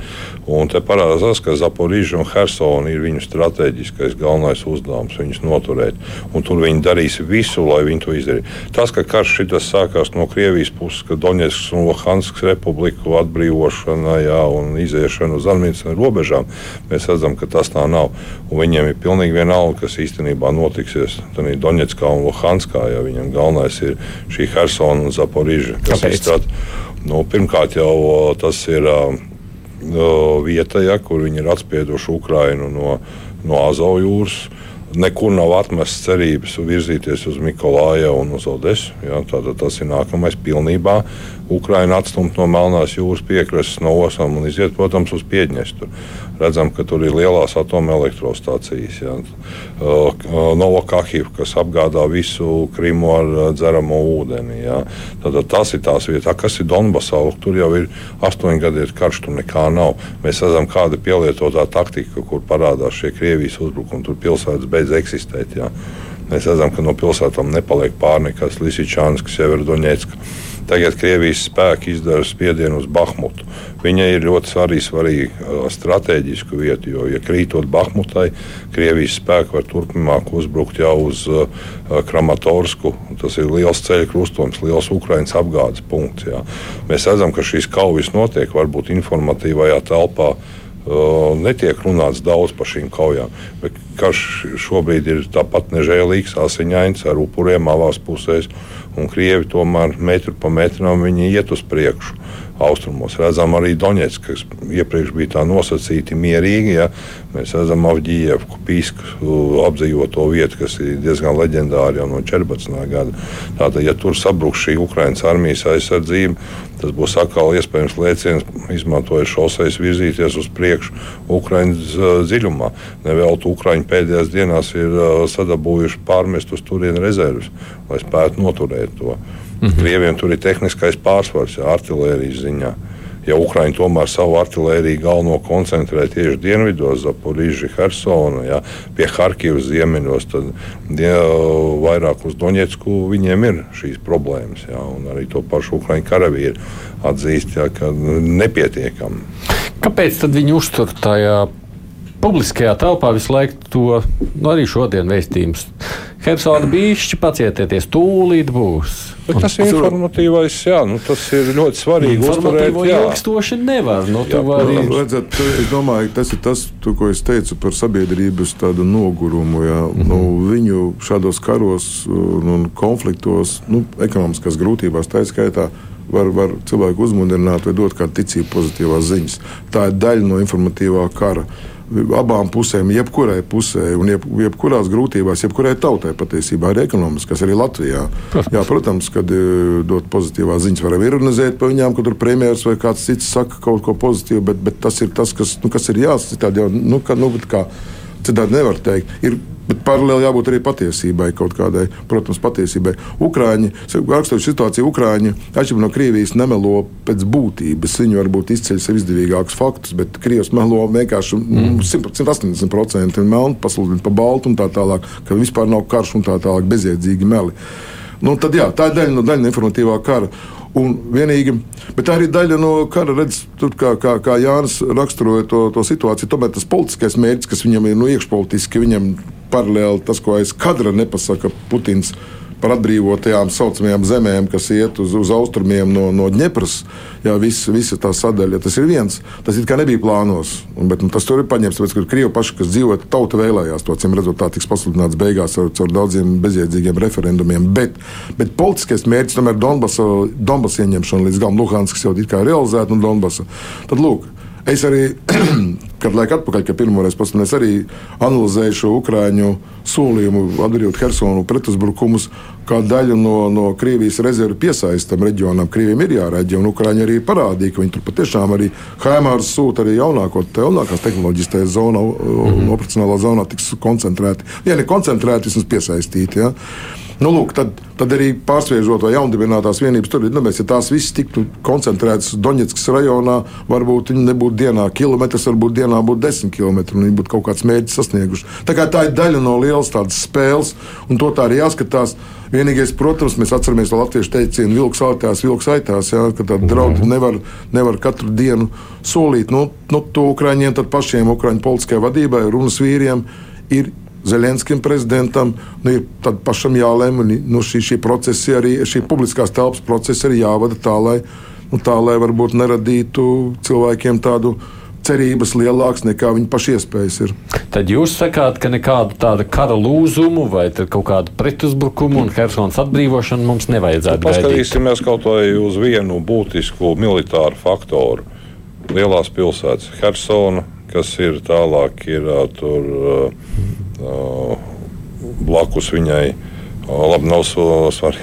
Un te parādās, ka Zaporīža un Hersona ir viņu strateģiskais galvenais uzdevums, viņus noturēt. Un tur viņi darīs visu, lai viņi to izdarītu. Tas, ka karš šitas sākās no Krievijas puses, ka Doņetskas un Luhanskas republiku atbrīvošana jā, un iziešana uz Armēnijas robežām, mēs redzam, ka tas tā nav. Un viņiem ir pilnīgi vienalga, kas īstenībā notiksies Doņetskā un Luhanskā, ja viņam galvenais ir šī Hersona un Zaporīža. Nu, pirmkārt, jau tas ir vieta, ja, kur viņi ir atspieduši Ukrainu no, no Azovjūras. Nekur nav atmests cerības virzīties uz Mikolāju un uz Odesu. Ja, tātad tas ir nākamais pilnībā. Ukraina atstumt no Melnās jūras piekrastes, no osām un iziet, protams, uz Piedņestru redzam, ka tur ir lielās atomelektrostācijas. Ja. Novakahiv, kas apgādā visu Krimu ar dzeramo ūdeni. Ja. Tad, tas ir tās vietas, kas ir Donbasā. Tur jau ir astoņi gadi karš, tur nekā nav. Mēs redzam, kāda ir pielietotā taktika, kur parādās šie Krievijas uzbrukumi. Tur pilsētas beidz eksistēt. Ja. Mēs redzam, ka no pilsētām nepaliek pār nekas Lisičāns, Severodoņetska. Tagad Krievijas spēki izdara spiedienu uz Bahmutu. Viņa ir ļoti arī svarīga uh, strateģisku vietu, jo, ja krītot Bahmutai, Krievijas spēki var turpmāk uzbrukt jau uz uh, Kramatorsku. Tas ir liels ceļu krustojums, liels Ukraiņas apgādes punkts. Jā. Mēs redzam, ka šīs kaujas notiek varbūt informatīvajā telpā. Uh, netiek runāts daudz par šīm kaujām. Karš šobrīd ir tāpat nežēlīgs, asiņains ar upuriem abās pusēs un krievi tomēr metru pa metram iet uz priekšu. Austrumos redzam arī Donets, kas iepriekš bija tā nosacīti mierīgi. Ja? Mēs redzam Avģījevu, Pīsku apdzīvoto vietu, kas ir diezgan leģendāra jau no 14. gada. Tātad, ja tur sabruks šī Ukraiņas armijas aizsardzība, tas būs atkal iespējams lēciens, izmantojot šoseis virzīties uz priekšu Ukraiņas dziļumā. Neveltu Ukraiņu pēdējās dienās ir sadabūjuši pārmest uz turieni rezerves lai spētu noturēt to. -hmm. Krieviem tur ir tehniskais pārsvars, ja artērijas ziņā. Ja Ukraiņi tomēr savu artēriju galveno koncentrē tieši dienvidos, Zaporīža, Hersona, ja, pie Harkivas ziemeļos, tad ja, vairāk uz Doņetsku viņiem ir šīs problēmas. Ja, arī to pašu Ukraiņu karavīru atzīst, ja, ka nepietiekami. Kāpēc viņi uztur tajā publiskajā telpā visu laiku to nu, arī šodien vēstījums? Hersona bišķi pacietieties, tūlīt būs. Bet tas ir informatīvais, jā, nu, tas ir ļoti svarīgi. Uzturēt, ilgstoši nevar. Nu, jā, vari... redzat, es domāju, tas ir tas, tu, ko es teicu par sabiedrības tādu nogurumu. Jā. Mm -hmm. nu, viņu šādos karos un konfliktos, nu, ekonomiskās grūtībās, tā skaitā var, var cilvēku uzmundrināt vai dot kādu ticību pozitīvās ziņas. Tā ir daļa no informatīvā kara abām pusēm, jebkurai pusē, un jeb, jebkurās grūtībās, jebkurai tautai patiesībā ir ekonomiskas, arī Latvijā. Protams, Jā, protams kad e, dot pozitīvās ziņas, varam ironizēt par viņām, kad tur premjerministrs vai kāds cits saka kaut ko pozitīvu, bet, bet tas ir tas, kas, nu, kas ir jāsaka. Nu, ka, nu, kā, citādi nevar teikt. Ir Bet paralēli jābūt arī patiesībai, kaut kādai, protams, patiesībai. Ukrāņi, rakstot situāciju, Ukrāņi, atšķirībā no Krievijas, nemelo pēc būtības. Viņi varbūt izceļ sev izdevīgākus faktus, bet Krievijas melo vienkārši mm. 180% melnu, pasludina pa baltu un tā tālāk, ka vispār nav karš un tā tālāk bezjēdzīgi meli. Nu, tad, jā, tā ir daļa no, daļa informatīvā kara. Un vienīgi, bet tā arī daļa no kara, redz, tur, kā, kā, kā Jānis raksturoja to, to situāciju. Tomēr tas politiskais mērķis, kas viņam ir nu, iekšpolitiski, viņam paralēli tas, ko aiz kadra nepasaka Putins par atbrīvotajām saucamajām zemēm, kas iet uz, uz austrumiem no, no Dņepras. Jā, visa, visa tā sadaļa. Tas ir viens. Tas it kā nebija plānos. Bet, nu, tas tur ir paņemts, tāpēc, ka Krievi paši, kas dzīvo, tauta vēlējās to, cim redzot, tā tiks pasludināts beigās ar, ar daudziem bezjēdzīgiem referendumiem. Bet, bet politiskais mērķis tomēr Donbasa, Donbasa ieņemšana līdz galam Luhanskas jau ir realizēta un Donbasa. Tad lūk. Es arī, *clears throat* kad laikam atpakaļ, kad pirmoreiz paskatījos, arī analizēju šo ukrāņu solījumu atdarīt Hersonu pretuzbrukumus kā daļu no, no Krievijas rezervu piesaistam reģionam. Krievijam ir jāreģē, un Ukrāņi arī parādīja, ka viņi tur patiešām arī Haimārs sūta arī jaunāko, jaunākās tehnoloģijas tajā zonā, mm -hmm. operacionālā zonā tiks koncentrēti. Ja ne koncentrēti, vismaz piesaistīti. Ja. Nu, lūk, tad, tad arī pārsviežot vai jaundibinātās vienības tur ir. Nu, ja tās visas tiktu koncentrētas Doņetskas rajonā, varbūt viņi nebūtu dienā kilometrs, varbūt dienā būtu desmit un viņi būtu kaut kāds mērķis sasnieguši. Tā, tā ir daļa no lielas tādas spēles, un to tā arī jāskatās. Vienīgais, protams, mēs atceramies to latviešu teicienu, vilks aitās, vilks aitās, jā, ka tādu draudu mhm. nevar, nevar katru dienu solīt. Nu, nu, to Ukraiņiem, tad pašiem Ukraiņu politiskajai vadībai, runas vīriem ir Zelenskim prezidentam nu, ir pašam jālēma. Nu, šī, šī, procesi, arī, šī publiskās telpas procesi arī jāvada tā, lai, nu, tā, lai varbūt neradītu cilvēkiem tādu cerības lielākas nekā viņa paša iespējas ir. Tad jūs sakāt, ka nekādu tādu kara lūzumu vai kaut kādu pretuzbrukumu un Helsinas atbrīvošanu mums nevajadzētu. Paskatīsimies kaut vai uz vienu būtisku militāru faktoru. lielās pilsētas, Hersona, kas ir tālāk, ir tur uh, blakus viņai. Labi, nav.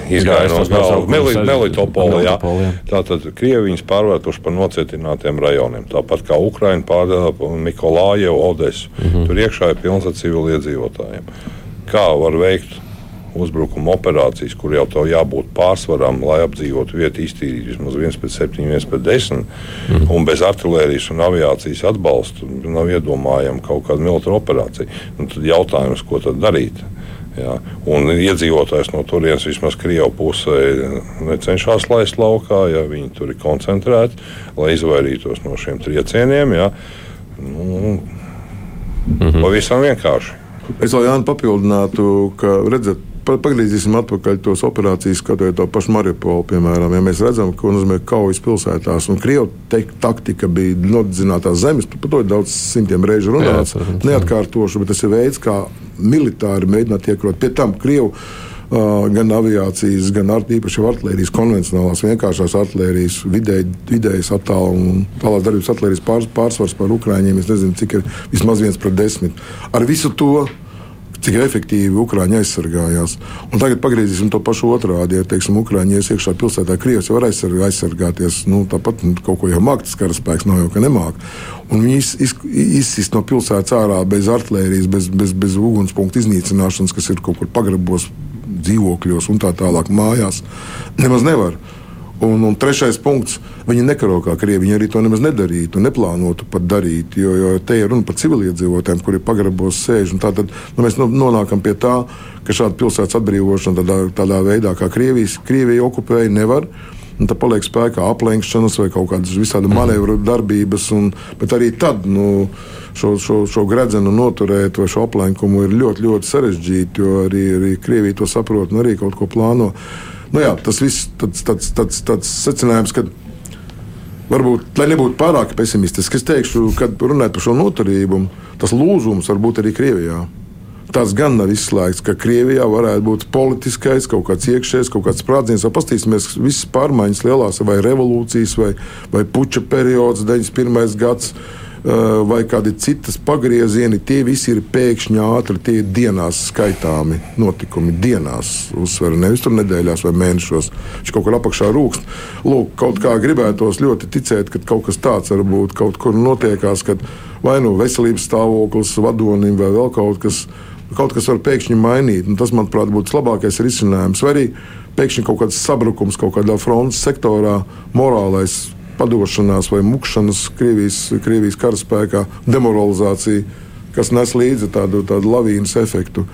Izgāja no galvas. Melitopolā. Tātad Krievi viņus pārvērtuši par nocietinātiem rajoniem. Tāpat kā Ukraina pārdeva Mikolāju, Odesu. Mm -hmm. Tur iekšā ir pilns ar civiliedzīvotājiem. Kā var veikt uzbrukuma operācijas, kur jau tā jābūt pārsvaram, lai apdzīvotu vietu, iztīrīt vismaz 1 pret 7, 1 pret 10. Mm. Un bez artērijas un aviācijas atbalsta nav iedomājama kaut kāda militāra operācija. Un tad jautājums, ko tad darīt? Jā. Un iedzīvotājs no turienes vismaz Krievijas pusē necenšas laist laukā, ja viņi tur ir koncentrēti, lai izvairītos no šiem triecieniem. Jā. Nu, mm -hmm. Pavisam vienkārši. Es vēl Jānu papildinātu, ka redzat, Pagriezīsim atpakaļ tos operācijas, skatot to pašu Mariupolu, piemēram. Ja mēs redzam, ko nozīmē kaujas pilsētās, un Krievu taktika bija nodedzinātās zemes, par to ir daudz simtiem reižu runāts. Jā, Neatkārtošu, bet tas ir veids, kā militāri mēģināt iekrot pie tam Krievu. Uh, gan aviācijas, gan ar, īpaši artērijas, konvencionālās, vienkāršās artērijas, vidēji, vidējas attāluma un tālāk darbības artērijas pārs, pārsvars par ukrāņiem. Es nezinu, cik ir vismaz viens pret desmit. Ar visu to cik efektīvi Ukrāņi aizsargājās. Un tagad pagriezīsim to pašu otrādi. Ja teiksim, Ukrāņi ies iekšā pilsētā, Krievijas jau var aizsargāties. Nu, tāpat nu, kaut ko jau māca tas karaspēks, nav jau ka nemāk. Un viņi iz, iz, izsist no pilsētas ārā bez artērijas, bez, bez, bez ugunspunktu iznīcināšanas, kas ir kaut kur pagrabos, dzīvokļos un tā tālāk mājās. Nemaz nevar. Un, un trešais punkts, viņi nekaro kā krievi. Viņi arī to nemaz nedarītu, neplānotu pat darīt. Jo, jo te ir runa par civiliedzīvotājiem, kuri pagrabos sēž. Tad nu, mēs nonākam pie tā, ka šāda pilsētas atbrīvošana tādā, tādā veidā, kā Krievijas, Krievija okupēja, nevar. Un tad paliek spēkā aplenkšanas vai kaut kādas visādi mhm. manevru darbības. Un, bet arī tad nu, šo, šo, šo gredzenu noturēt vai šo aplenkumu ir ļoti, ļoti sarežģīti, jo arī, arī Krievija to saprot un arī kaut ko plāno. Nu, jā, tas viss tāds, tāds, tāds, tāds secinājums, ka varbūt, lai nebūtu pārāk pesimistisks, es teikšu, kad runājot par šo noturību, tas lūzums var būt arī Krievijā. Tas gan nav izslēgts, ka Krievijā varētu būt politiskais, kaut kāds iekšējs, kaut kāds sprādziens, paskatīsimies visas pārmaiņas lielās, vai revolūcijas, vai, vai puča periods, 91. gadsimta vai kādi citas pagriezieni, tie visi ir pēkšņi ātri, tie ir dienās skaitāmi notikumi. Dienās uzsver, nevis tur nedēļās vai mēnešos. Viņš kaut kur apakšā rūkst. Lūk, kaut kā gribētos ļoti ticēt, ka kaut kas tāds varbūt kaut kur notiekās, kad vai nu veselības stāvoklis vadonim vai vēl kaut kas. Kaut kas var pēkšņi mainīt, un tas, manuprāt, būtu labākais risinājums. Vai arī pēkšņi kaut kāds sabrukums kaut kādā frontes sektorā, morālais padošanās vai mukšanas Krievijas, Krievijas karaspēkā, demoralizācija, kas nes līdzi tādu, tādu lavīnas efektu.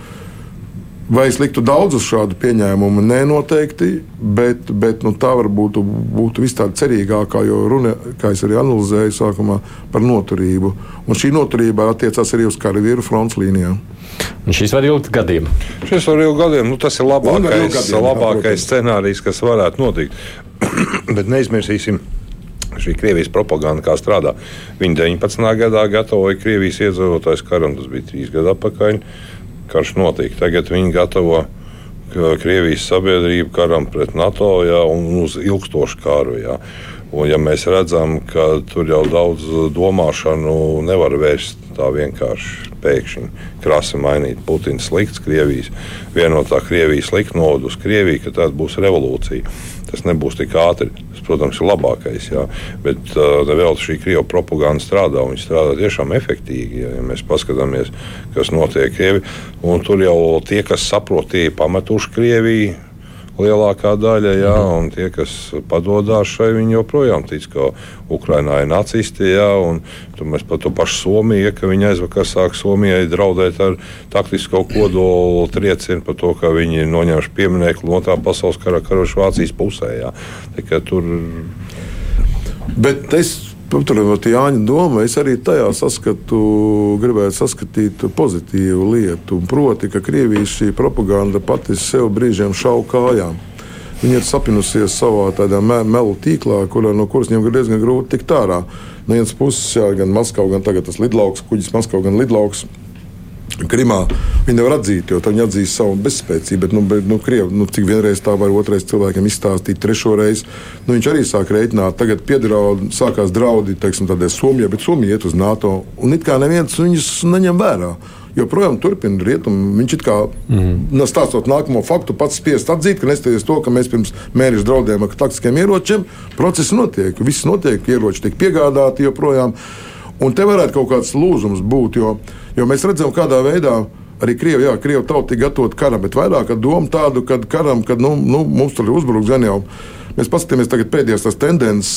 Vai es liktu daudzus šādu pieņēmumu? Nē, noteikti, bet, bet nu, tā varbūt būtu vis tāda cerīgākā, jo runa, kā es arī analizēju sākumā, par noturību. Un šī noturība attiecās arī uz karavīru fronts līnijām. Un šis var ilgt gadiem. Šis var ilgt gadiem. Nu, tas ir labākais, gadiem, labākais scenārijs, kas varētu notikt. *clears throat* bet neizmirsīsim šī Krievijas propaganda kā strādā. Viņi 19. gadā gatavoja Krievijas iedzīvotājs karam, tas bija trīs gadu atpakaļ. Karš notika. Tagad viņi gatavo Krievijas sabiedrību karam pret NATO jā, un uz ilgstošu kāru. Jā. Un, ja mēs redzam, ka tur jau daudz domāšanu nevar vērst tā vienkārši pēkšņi krasi mainīt. Putins slikts, Krievijas vienotā Krievijas slikta novada uz Krieviju, ka tā būs revolūcija. Tas nebūs tik ātri. Tas, protams, ir labākais. Jā. Bet uh, vēl šī krievu propaganda strādā. Viņi strādā tiešām efektīvi. Ja, ja mēs paskatāmies, kas notiek Krievijā, tur jau tie, kas saprot, tie ir pametuši Krieviju lielākā daļa, jā, un tie, kas padodas šai, viņi joprojām tic, ka Ukrainā ir nacisti. Jā, tur mēs par to pašu Somiju, ka viņi aizvakar sāk Somijai draudēt ar taktisko kodolu triecienu par to, ka viņi ir noņēmuši pieminiektu no otrā pasaules kara karošu Vācijas pusē. Jā. Tikai tur. Bet es Paturot Jāņa domu, es arī tajā saskatu, gribētu saskatīt pozitīvu lietu. Proti, ka Krievijas šī propaganda pati sev brīžiem šauja kājām. Viņa ir sapinusies savā tādā me melu tīklā, kurā, no kuras viņam ir diezgan grūti tikt ārā. No vienas puses, jā, gan Maskava, gan tas lidlauks, kuģis Maskava, gan lidlauks. Krimā viņi nevar atzīt, jo viņi atzīst savu bezspēcību. Bet, nu, bet, nu, Krievi, nu, cik vienreiz tā var otrais cilvēkam izstāstīt, trešo reizi, nu, viņš arī sāk rēķināt. Tagad piedraud, sākās draudi, teiksim, tādai Somijai, bet Somija iet uz NATO, un it kā neviens viņus neņem vērā. Joprojām turpina rietumu. Viņš it kā mm. stāstot nākamo faktu, pats spiest atzīt, ka neskatoties to, ka mēs pirms mēneša draudējām ar taktiskiem ieročiem, process notiek, viss notiek, ieroči tiek piegādāti joprojām. Un te varētu kaut kāds lūzums būt, jo, jo mēs redzam, kādā veidā arī Krievija, jā, Krievija tauta ir gatava karam, bet vairāk ar domu tādu, ka karam, kad nu, nu, mums tur ir uzbruks gan jau. Mēs paskatāmies tagad pēdējās tās tendences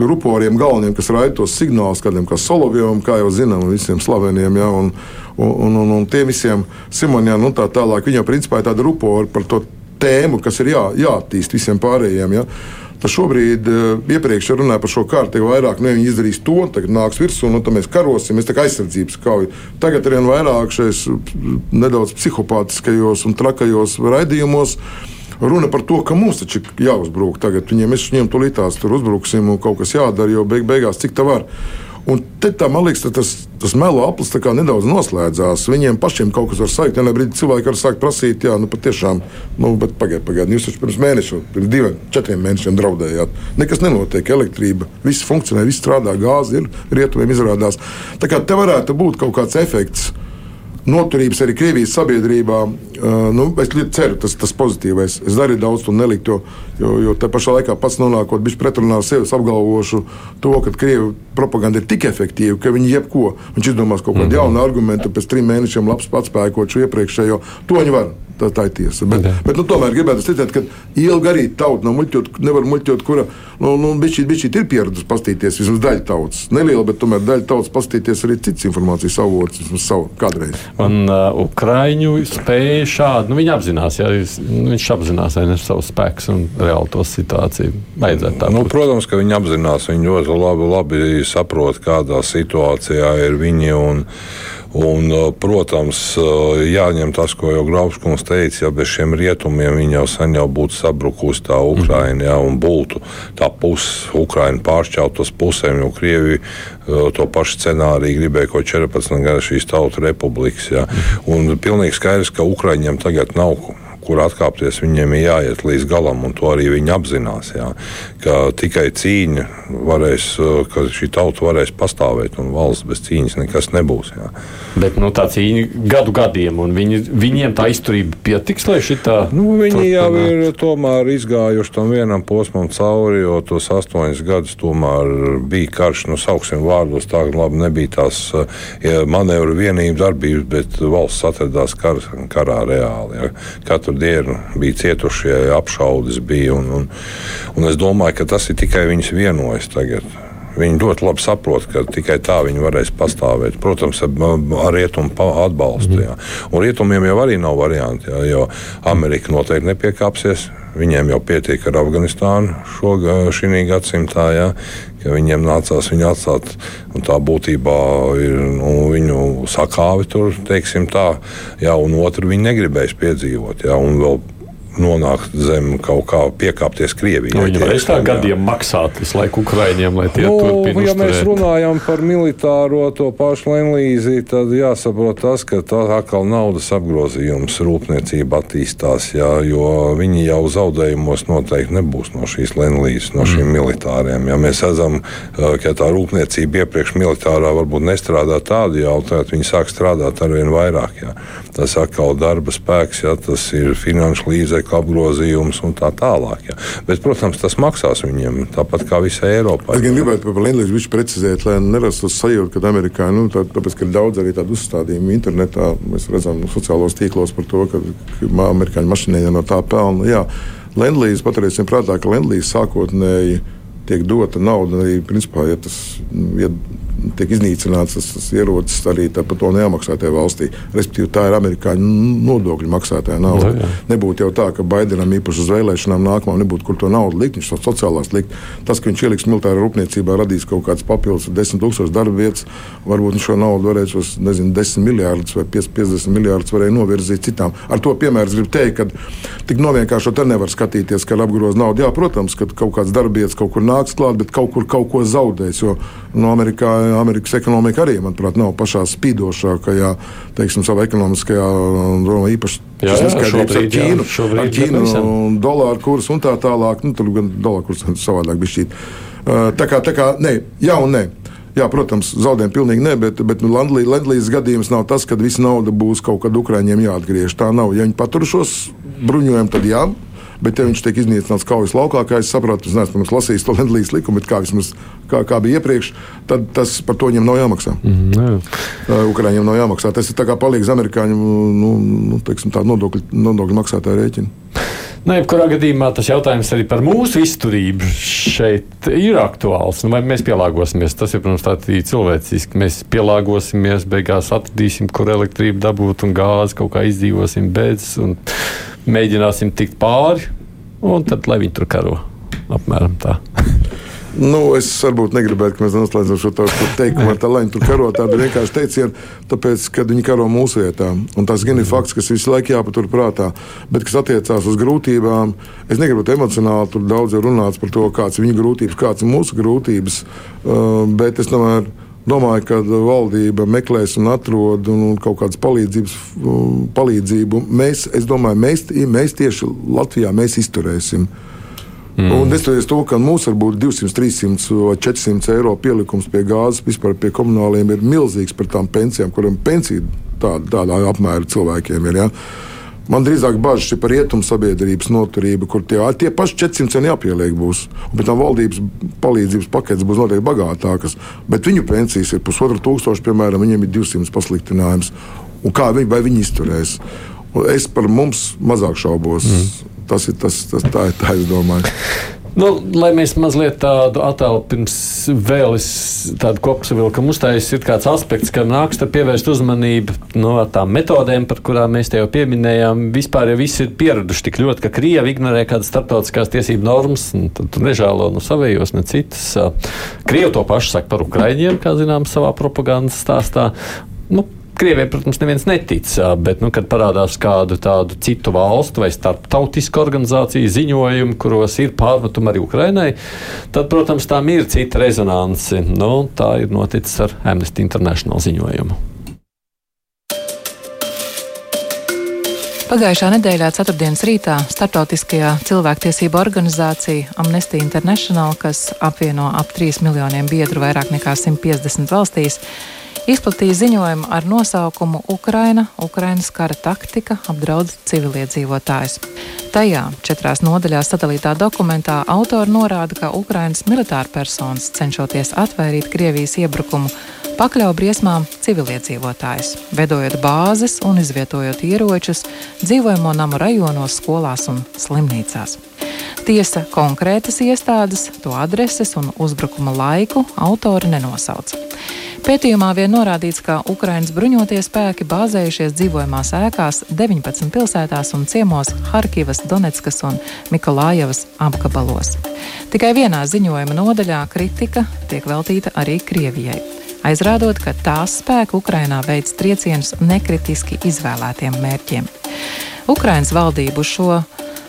ruporiem galveniem, kas raida tos signālus, kādiem kā Solovjam, kā jau zinām, visiem slaveniem, ja, un, un, un, un, un tiem visiem Simonijam un tā tālāk. Viņam principā ir tāda rupora par to tēmu, kas ir jā, jāattīst visiem pārējiem. Ja. Tas šobrīd, iepriekš runāja par šo kārtu, vairāk ne, viņi izdarīs to, tagad nāks virsū, un tad mēs karosim, mēs tā kā aizsardzības kauju. Tagad arvien vairāk šais nedaudz psihopātiskajos un trakajos raidījumos. Runa par to, ka mums taču jāuzbrūk tagad. Viņiem mēs viņiem tulītās tur uzbruksim un kaut kas jādara, jo beig, beigās cik tā var. Un te tā, man liekas, tas, tas melo aplis nedaudz noslēdzās. Viņiem pašiem kaut kas var sajūt. Vienā brīdī cilvēki var sākt prasīt, jā, nu patiešām, nu, bet pagaidiet, pagaidiet. Jūs taču pirms mēneša, pirms diviem, četriem mēnešiem draudējāt. Nekas nenotiek, elektrība, viss funkcionē, viss strādā, gāze ir, rietumiem izrādās. Tā kā te varētu būt kaut kāds efekts noturības arī Krievijas sabiedrībā. Nu, es ceru, tas ir pozitīvais. Es darīju daudz to nelikt, jo, jo, te pašā laikā pats nonākot bijis pretrunā ar sevi, apgalvošu to, ka Krievijas propaganda ir tik efektīva, ka viņi jebko, viņš izdomās kaut kādu mm -hmm. jaunu argumentu, pēc trim mēnešiem labs pats spēkot šo iepriekšējo. To viņi var. Tā, tā ir tiesa. Bet, okay. bet nu, tomēr gribētu ticēt, ka ilgi arī tauta nav muļķot, nevar muļķot, kura nu, nu, bišķi, bišķi ir pieradusi pastīties vismaz daļa tautas. Neliela, bet tomēr daļa tautas pastīties arī cits informācijas avots, vismaz savu kādreiz. Un uh, Ukraiņu spēja šādi, nu, viņi apzinās, ja viņš apzinās ne, savu spēku un reāli to situāciju. Vajadzētu tā. Nu, protams, ka viņi apzinās, viņi ļoti labi, labi saprot, kādā situācijā ir viņi. Un, Un, uh, protams, uh, jāņem tas, ko jau Grauskungs teica, ja bez šiem rietumiem viņa jau sen jau būtu sabrukusi tā Ukraina, ja, un būtu tā puse Ukraina pāršķelt uz pusēm, jo Krievija uh, to pašu scenāriju gribēja ko 14 gadu šīs tautu republikas. Ja. Un pilnīgi skaidrs, ka Ukraiņiem tagad nav kur atkāpties, viņiem ir jāiet līdz galam, un to arī viņi apzinās. Jā, ka tikai cīņa varēs, ka šī tauta varēs pastāvēt, un valsts bez cīņas nekas nebūs. Jā. Bet nu, tā cīņa gadu gadiem, un viņi, viņiem tā izturība pietiks, lai šī tā. Nu, viņi turpināt. jau ir tomēr izgājuši tam vienam posmam cauri, jo tos astoņus gadus tomēr bija karš, nu, sauksim vārdos, tā labi nebija tās ja manevru vienību darbības, bet valsts atradās kar, karā reāli. Ja. Katru dienu bija cietušie, apšaudes bija. Un, un, un es domāju, ka tas ir tikai viņus vienojas tagad. Viņi ļoti labi saprot, ka tikai tā viņi varēs pastāvēt. Protams, ar rietumu atbalstu. Jā. Un rietumiem jau arī nav varianti, jā, jo Amerika noteikti nepiekāpsies. Viņiem jau pietiek ar Afganistānu šī gadsimtā, ja, ka viņiem nācās viņu atstāt. Tā būtībā ir nu, viņu sakāve tur, teiksim tā, ja, un otru viņi negribēs piedzīvot. Ja, nonākt zem kaut kā piekāpties Krievijai. Nu, Viņam reiz tā gadiem maksāt visu laiku Ukraiņiem, lai tie nu, turpinātu. Ja mēs runājam par militāro to pašu Lenlīzi, tad jāsaprot tas, ka tā atkal naudas apgrozījums rūpniecība attīstās, jā, jo viņi jau zaudējumos noteikti nebūs no šīs Lenlīzes, no šīm mm. militāriem. Ja mēs redzam, ka tā rūpniecība iepriekš militārā varbūt nestrādā tādu jau, tad viņi sāk strādāt arvien vairāk. Jā. Tas atkal darba spēks, jā, tas ir finanšu līdzekļi līdzekļu apgrozījums un tā tālāk. Ja. Bet, protams, tas maksās viņiem tāpat kā visai Eiropai. Es gribētu par Lenlīdu viņš precizēt, lai nerastos sajūta, ka Amerikā, nu, tā, tāpēc, ka ir daudz arī tādu uzstādījumu internetā, mēs redzam nu, sociālos tīklos par to, ka, ka amerikāņu mašīnai no tā pelna. Jā, Lenlīds paturēsim prātā, ka Lenlīds sākotnēji tiek dota nauda arī, principā, ja tas ja tiek iznīcināts tas, tas ierocis arī par to neamaksātajā valstī. Respektīvi, tā ir amerikāņu nodokļu maksātāja nauda. Jā. Nebūtu jau tā, ka Baidenam īpaši uz vēlēšanām nākamā nebūtu, kur to naudu likt, viņš to sociālās likt. Tas, ka viņš ieliks militārā rūpniecībā, radīs kaut kādas papildus 10 tūkstošus darba vietas, varbūt viņš šo naudu varēs uz nezinu, 10 miljārdus vai 50 miljārdus varēja novirzīt citām. Ar to piemēru gribu teikt, ka tik novienkāršot te nevar skatīties, ka apgroz naudu. Jā, protams, ka kaut kāds darbietis kaut kur nāks klāt, bet kaut kur kaut ko zaudēs. Jo no Amerikā Amerikas ekonomika arī, manuprāt, nav pašā spīdošākajā, teiksim, savā ekonomiskajā, domā, īpaši Jā, jā, šobrīd, ar Ķīnu, jā, ar Ķīnu un dolāru kursu un tā tālāk. Nu, tur gan dolāru kurs *laughs* savādāk bija šķīt. Uh, tā kā, tā kā, nē, jā un nē. Jā, protams, zaudējumi pilnīgi ne, bet, bet nu, Latvijas gadījums nav tas, ka visa nauda būs kaut kad Ukrāņiem jāatgriež. Tā nav. Ja viņi patur šos bruņojumus, tad jā. Bet, ja viņš tiek iznīcināts kaujas laukā, kā es saprotu, es neesmu lasījis to *laughs* Latvijas likumu, bet kā, vismaz, kā, kā bija iepriekš, tad tas par to viņam nav jāmaksā. Mm, jā. Uh, Ukrāņiem nav jāmaksā. Tas ir palīgs amerikāņu nu, nu, teiksim, nodokļu, nodokļu maksātāju rēķinu. Nu, jebkurā gadījumā tas jautājums arī par mūsu izturību šeit ir aktuāls. Nu, vai mēs pielāgosimies? Tas ir, protams, tāds cilvēciski. Mēs pielāgosimies, beigās atradīsim, kur elektrību dabūt un gāzi kaut kā izdzīvosim bez un mēģināsim tikt pāri. Un tad, lai viņi tur karo, apmēram tā. *laughs* Nu, es varbūt negribētu, ka mēs noslēdzam šo teikumu ar tā, viņi tur karo. Tāda ir vienkārši teiciena, tāpēc, ka viņi karo mūsu vietā. Un tas gan ir fakts, kas visu laiku jāpatur prātā. Bet, kas attiecās uz grūtībām, es negribu emocionāli tur daudz runāt par to, kādas ir viņu grūtības, kādas ir mūsu grūtības. Uh, bet es tomēr domāju, ka valdība meklēs un atrod un kaut kādas palīdzības, palīdzību. Mēs, es domāju, mēs, mēs tieši Latvijā mēs izturēsim. Mm. Un neskatoties to, ka mums var būt 200, 300 vai 400 eiro pielikums pie gāzes, vispār pie komunāliem ir milzīgs par tām pensijām, kuriem pensija tāda, tādā apmēra cilvēkiem ir. Ja? Man drīzāk bažas ir par rietumu sabiedrības noturību, kur tie, tie paši 400 centi jāpieliek būs. Un pēc tam valdības palīdzības paketes būs noteikti bagātākas. Bet viņu pensijas ir pusotru tūkstoši, piemēram, viņiem ir 200 pasliktinājums. Un kā viņi, viņi izturēs? Un es par mums mazāk šaubos. Mm. Tas ir tas, tas tā, tā es domāju. *laughs* Nu, lai mēs mazliet tādu attēlu pirms vēl tādu kopsavilkumu uztaisītu, ir kāds aspekts, ka nāks pievērst uzmanību no nu, tām metodēm, par kurām mēs te jau pieminējām. Vispār jau visi ir pieraduši tik ļoti, ka Krievi ignorē kādas starptautiskās tiesību normas, un tad nežēlo no savējos, ne citas. Krievi to pašu saka par Ukraiņiem, kā zināms, savā propagandas stāstā. Nu, Krievijai, protams, neviens netic, bet, nu, kad parādās kādu tādu citu valstu vai starptautisku organizāciju ziņojumu, kuros ir pārmetumi arī Ukrainai, tad, protams, tām ir cita rezonance. Nu, tā ir noticis ar Amnesty International ziņojumu. Pagājušā nedēļā, ceturtdienas rītā, Startautiskajā cilvēktiesība organizācija Amnesty International, kas apvieno ap 3 miljoniem biedru vairāk nekā 150 valstīs, izplatīja ziņojumu ar nosaukumu Ukraina, Ukrainas kara taktika apdraud civiliedzīvotājus. Tajā četrās nodaļās sadalītā dokumentā autori norāda, ka Ukrainas militāra personas cenšoties atvairīt Krievijas iebrukumu pakļauj briesmām civiliedzīvotājus, veidojot bāzes un izvietojot ieročus dzīvojamo namu rajonos, skolās un slimnīcās. Tiesa konkrētas iestādes, to adreses un uzbrukuma laiku autori nenosauca. Pētījumā vien norādīts, ka Ukraiņas bruņotie spēki bāzējušies dzīvojamās ēkās 19 pilsētās un ciemos Harkivas, Donetskas un Mikolājevas apgabalos. Tikai vienā ziņojuma nodaļā kritika tiek veltīta arī Krievijai. Aizrādot, ka tās spēki Ukrainā veids triecienus nekritiski izvēlētiem mērķiem. Ukraiņas valdību šo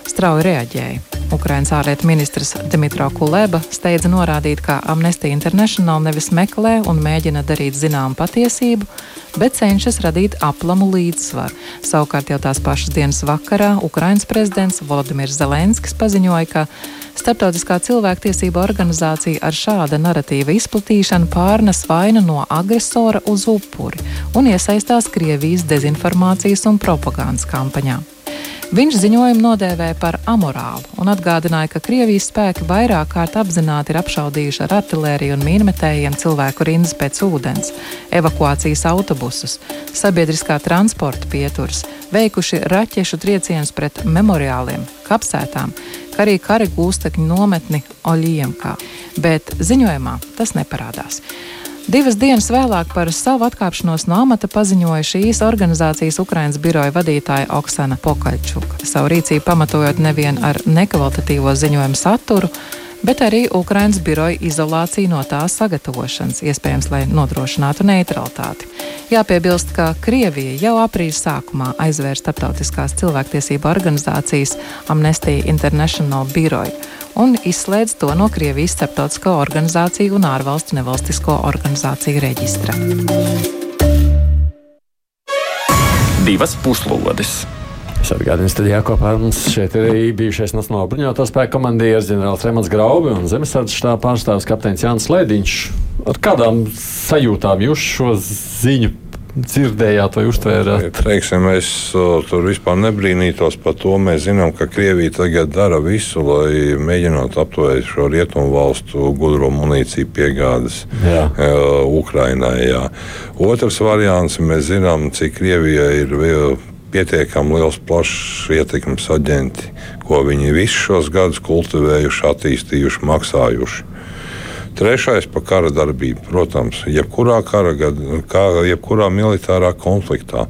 strauji reaģēja. Ukrainas ārlietu ministrs Dimitro Kuleba steidza norādīt, ka Amnesty International nevis meklē un mēģina darīt zināmu patiesību, bet cenšas radīt aplamu līdzsvaru. Savukārt jau tās pašas dienas vakarā Ukrainas prezidents Volodimirs Zelenskis paziņoja, ka Startautiskā cilvēktiesība organizācija ar šāda narratīva izplatīšanu pārnes vainu no agresora uz upuri un iesaistās Krievijas dezinformācijas un propagandas kampaņā. Viņš ziņojumu nodēvēja par amorālu un atgādināja, ka Krievijas spēki vairāk kārt apzināti ir apšaudījuši ar artēriju un mīnmetējiem cilvēku rindas pēc ūdens, evakuācijas autobusus, sabiedriskā transporta pieturas, veikuši raķešu triecienus pret memoriāliem, kapsētām, kā arī kara gūstekņu nometni Oļiemkā. Bet ziņojumā tas neparādās. Divas dienas vēlāk par savu atkāpšanos no amata paziņoja šīs organizācijas Ukrainas biroja vadītāja Oksana Pokaļčuka. Savu rīcību pamatojot nevien ar nekvalitatīvo ziņojumu saturu, bet arī Ukrainas biroja izolāciju no tās sagatavošanas, iespējams, lai nodrošinātu neutralitāti. Jāpiebilst, ka Krievija jau aprīļa sākumā aizvēra starptautiskās cilvēktiesību organizācijas Amnesty International biroju un izslēdz to no Krievijas starptautisko organizāciju un ārvalstu nevalstisko organizāciju reģistra. Divas puslodes! Es atgādinu, studijā kopā ar mums šeit ir bijušais Nacionālā bruņoto spēku komandieris ģenerālis Remans Graubi un zemesardzes štāba pārstāvis kapteinis Jānis Lēdiņš. Ar kādām sajūtām jūs šo ziņu dzirdējāt vai uztvērāt? Teiksim, es tur vispār nebrīnītos par to. Mēs zinām, ka Krievija tagad dara visu, lai mēģinātu apturēt šo rietumu valstu gudro munīciju piegādes jā. uh, Ukrainai. Jā. Otrs variants, mēs zinām, cik Krievija ir pietiekami liels, plašs ietekmes aģenti, ko viņi visus šos gadus kultivējuši, attīstījuši, maksājuši. Trešais par kara darbību. Protams, jebkurā kara, kā, jebkurā militārā konfliktā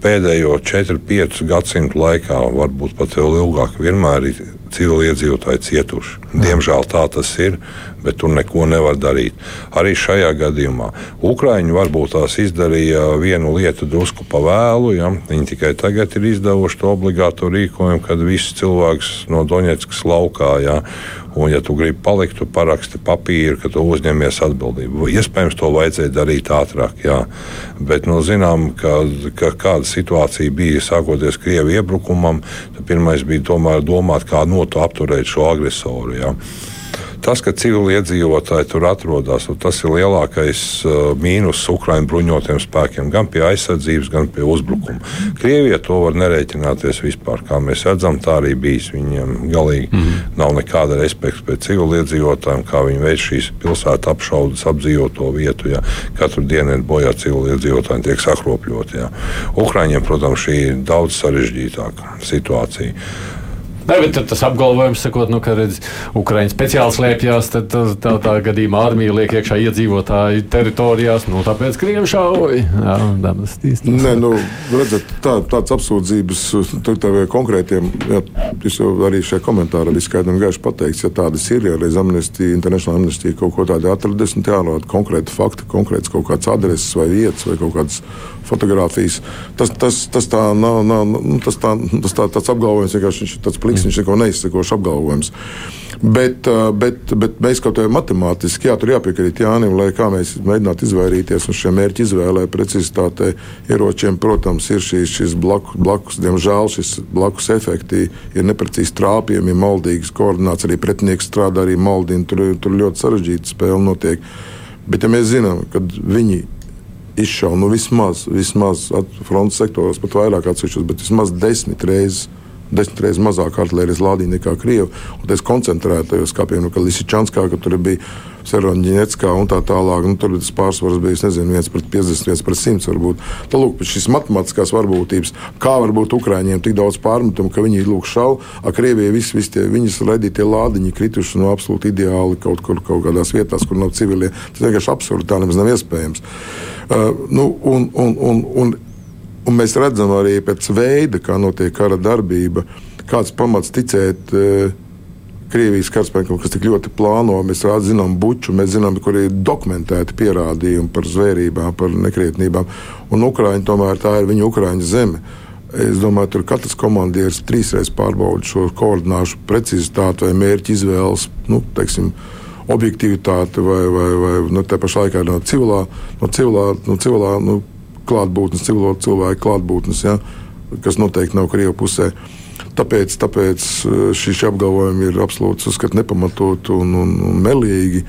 pēdējo 4-5 gadsimtu laikā, varbūt pat vēl ilgāk, vienmēr ir civiliedzīvotāji cietuši. Diemžēl tā tas ir, bet tur neko nevar darīt. Arī šajā gadījumā Ukrāņi varbūt tās izdarīja vienu lietu drusku pa vēlu. Ja? Viņi tikai tagad ir izdevuši to obligāto rīkojumu, kad viss cilvēks no Doņetskas laukā. Ja? Un, ja tu gribi palikt, tu paraksti papīru, ka tu uzņemies atbildību. Iespējams, to vajadzēja darīt ātrāk, jā. bet nu, zinām, ka, ka kāda situācija bija sākoties Krievijas iebrukumam. Pirmais bija domāt, kā notu apturēt šo agresoru. Jā. Tas, ka civiliedzīvotāji tur atrodas, tas ir lielākais uh, mīnus Ukraiņu bruņotiem spēkiem, gan pie aizsardzības, gan pie uzbrukuma. Krievija to var nerēķināties vispār. Kā mēs redzam, tā arī bijis. Viņiem galīgi mm -hmm. nav nekāda respekta pret civiliedzīvotājiem, kā viņi veic šīs pilsētas apšaudas, apdzīvoto vietu. Jā. Katru dienu ir bojā civiliedzīvotāji, tiek sakropļoti. Jā. Ukraiņiem, protams, šī ir daudz sarežģītāka situācija. Ne, bet tas apgalvojums, sakot, nu, ka redz, Ukraiņa speciāli slēpjas, tad tā, tā, tā gadījumā armija liek iekšā iedzīvotāju teritorijās, nu, tāpēc krievi šauja. Jā, tas īsti. Nē, nu, redzat, tā, tāds apsūdzības tādiem konkrētiem, jā, tas jau arī šajā komentārā bija skaidri un gaiši pateikts, ja tādas ir, ja reiz Amnesty, International Amnesty kaut ko tādu atradis, un jānod konkrēti fakti, konkrēts kaut kāds adreses vai vietas vai kaut kādas fotografijas. Tas, tas, tas tā nav, nav nu, tas tā, tas tā, tāds apgalvojums, vienkārši viņš ir tāds pliks, viņš ir neko neizsakošs apgalvojums. Bet, bet, bet mēs kaut kā matemātiski, jā, tur jāpiekrīt Jānim, lai kā mēs mēģinātu izvairīties no šiem mērķu izvēlē, precizitātei, ieročiem, protams, ir šīs, šis blakus, blakus, diemžēl šis blakus efekti ir neprecīzi trāpījumi, maldīgas koordinācijas, arī pretinieks strādā, arī maldina, tur, tur ļoti sarežģīta spēle notiek. Bet ja mēs zinām, ka viņi izšauja nu, vismaz, vismaz frontes sektoros, pat vairāk atsevišķos, bet vismaz desmit reizes. Desmit reizes mazāk artērijas lādīja nekā Krievija. Tas koncentrētajos, kā piemēram Lisičanskā, ka tur bija Seronģiņetskā un tā tālāk. Nu, tur tas pārsvars bija nezinu, 1 pret 50, 1 pret 100. Varbūt. Tā lūk, šis matemātiskās varbūtības, kā var būt Ukrāņiem tik daudz pārmetumu, ka viņi lūk šauj, a Krievijai visi vis tie viņas radītie lādiņi krituši no absolūti ideāli kaut kur kaut kādās vietās, kur nav civilie. Tas vienkārši absurdi, tā nemaz nav iespējams. Uh, nu, un, un, un, un, un mēs redzam arī pēc veida, kā notiek kara darbība, kāds pamats ticēt. Uh, Krievijas karaspēkam, kas tik ļoti plāno. Mēs zinām buču, mēs zinām, kur ir dokumentēti pierādījumi par zvērībām, par nekrietnībām. Un Ukraiņa tomēr tā ir viņa Ukraiņa zeme. Es domāju, tur katrs komandieris trīsreiz pārbauda šo koordināšu precizitāti vai mērķu izvēles. Nu, teiksim, objektivitāti vai, vai, vai nu, tā pašā laikā no civilā, no civilā, no civilā nu, klātbūtnes, civilo cilvēku klātbūtnes, ja, kas noteikti nav Krievijas pusē. Tāpēc, tāpēc eh, šie apgalvojumi ir absolūti uzskati nepamatot un, un, un melīgi.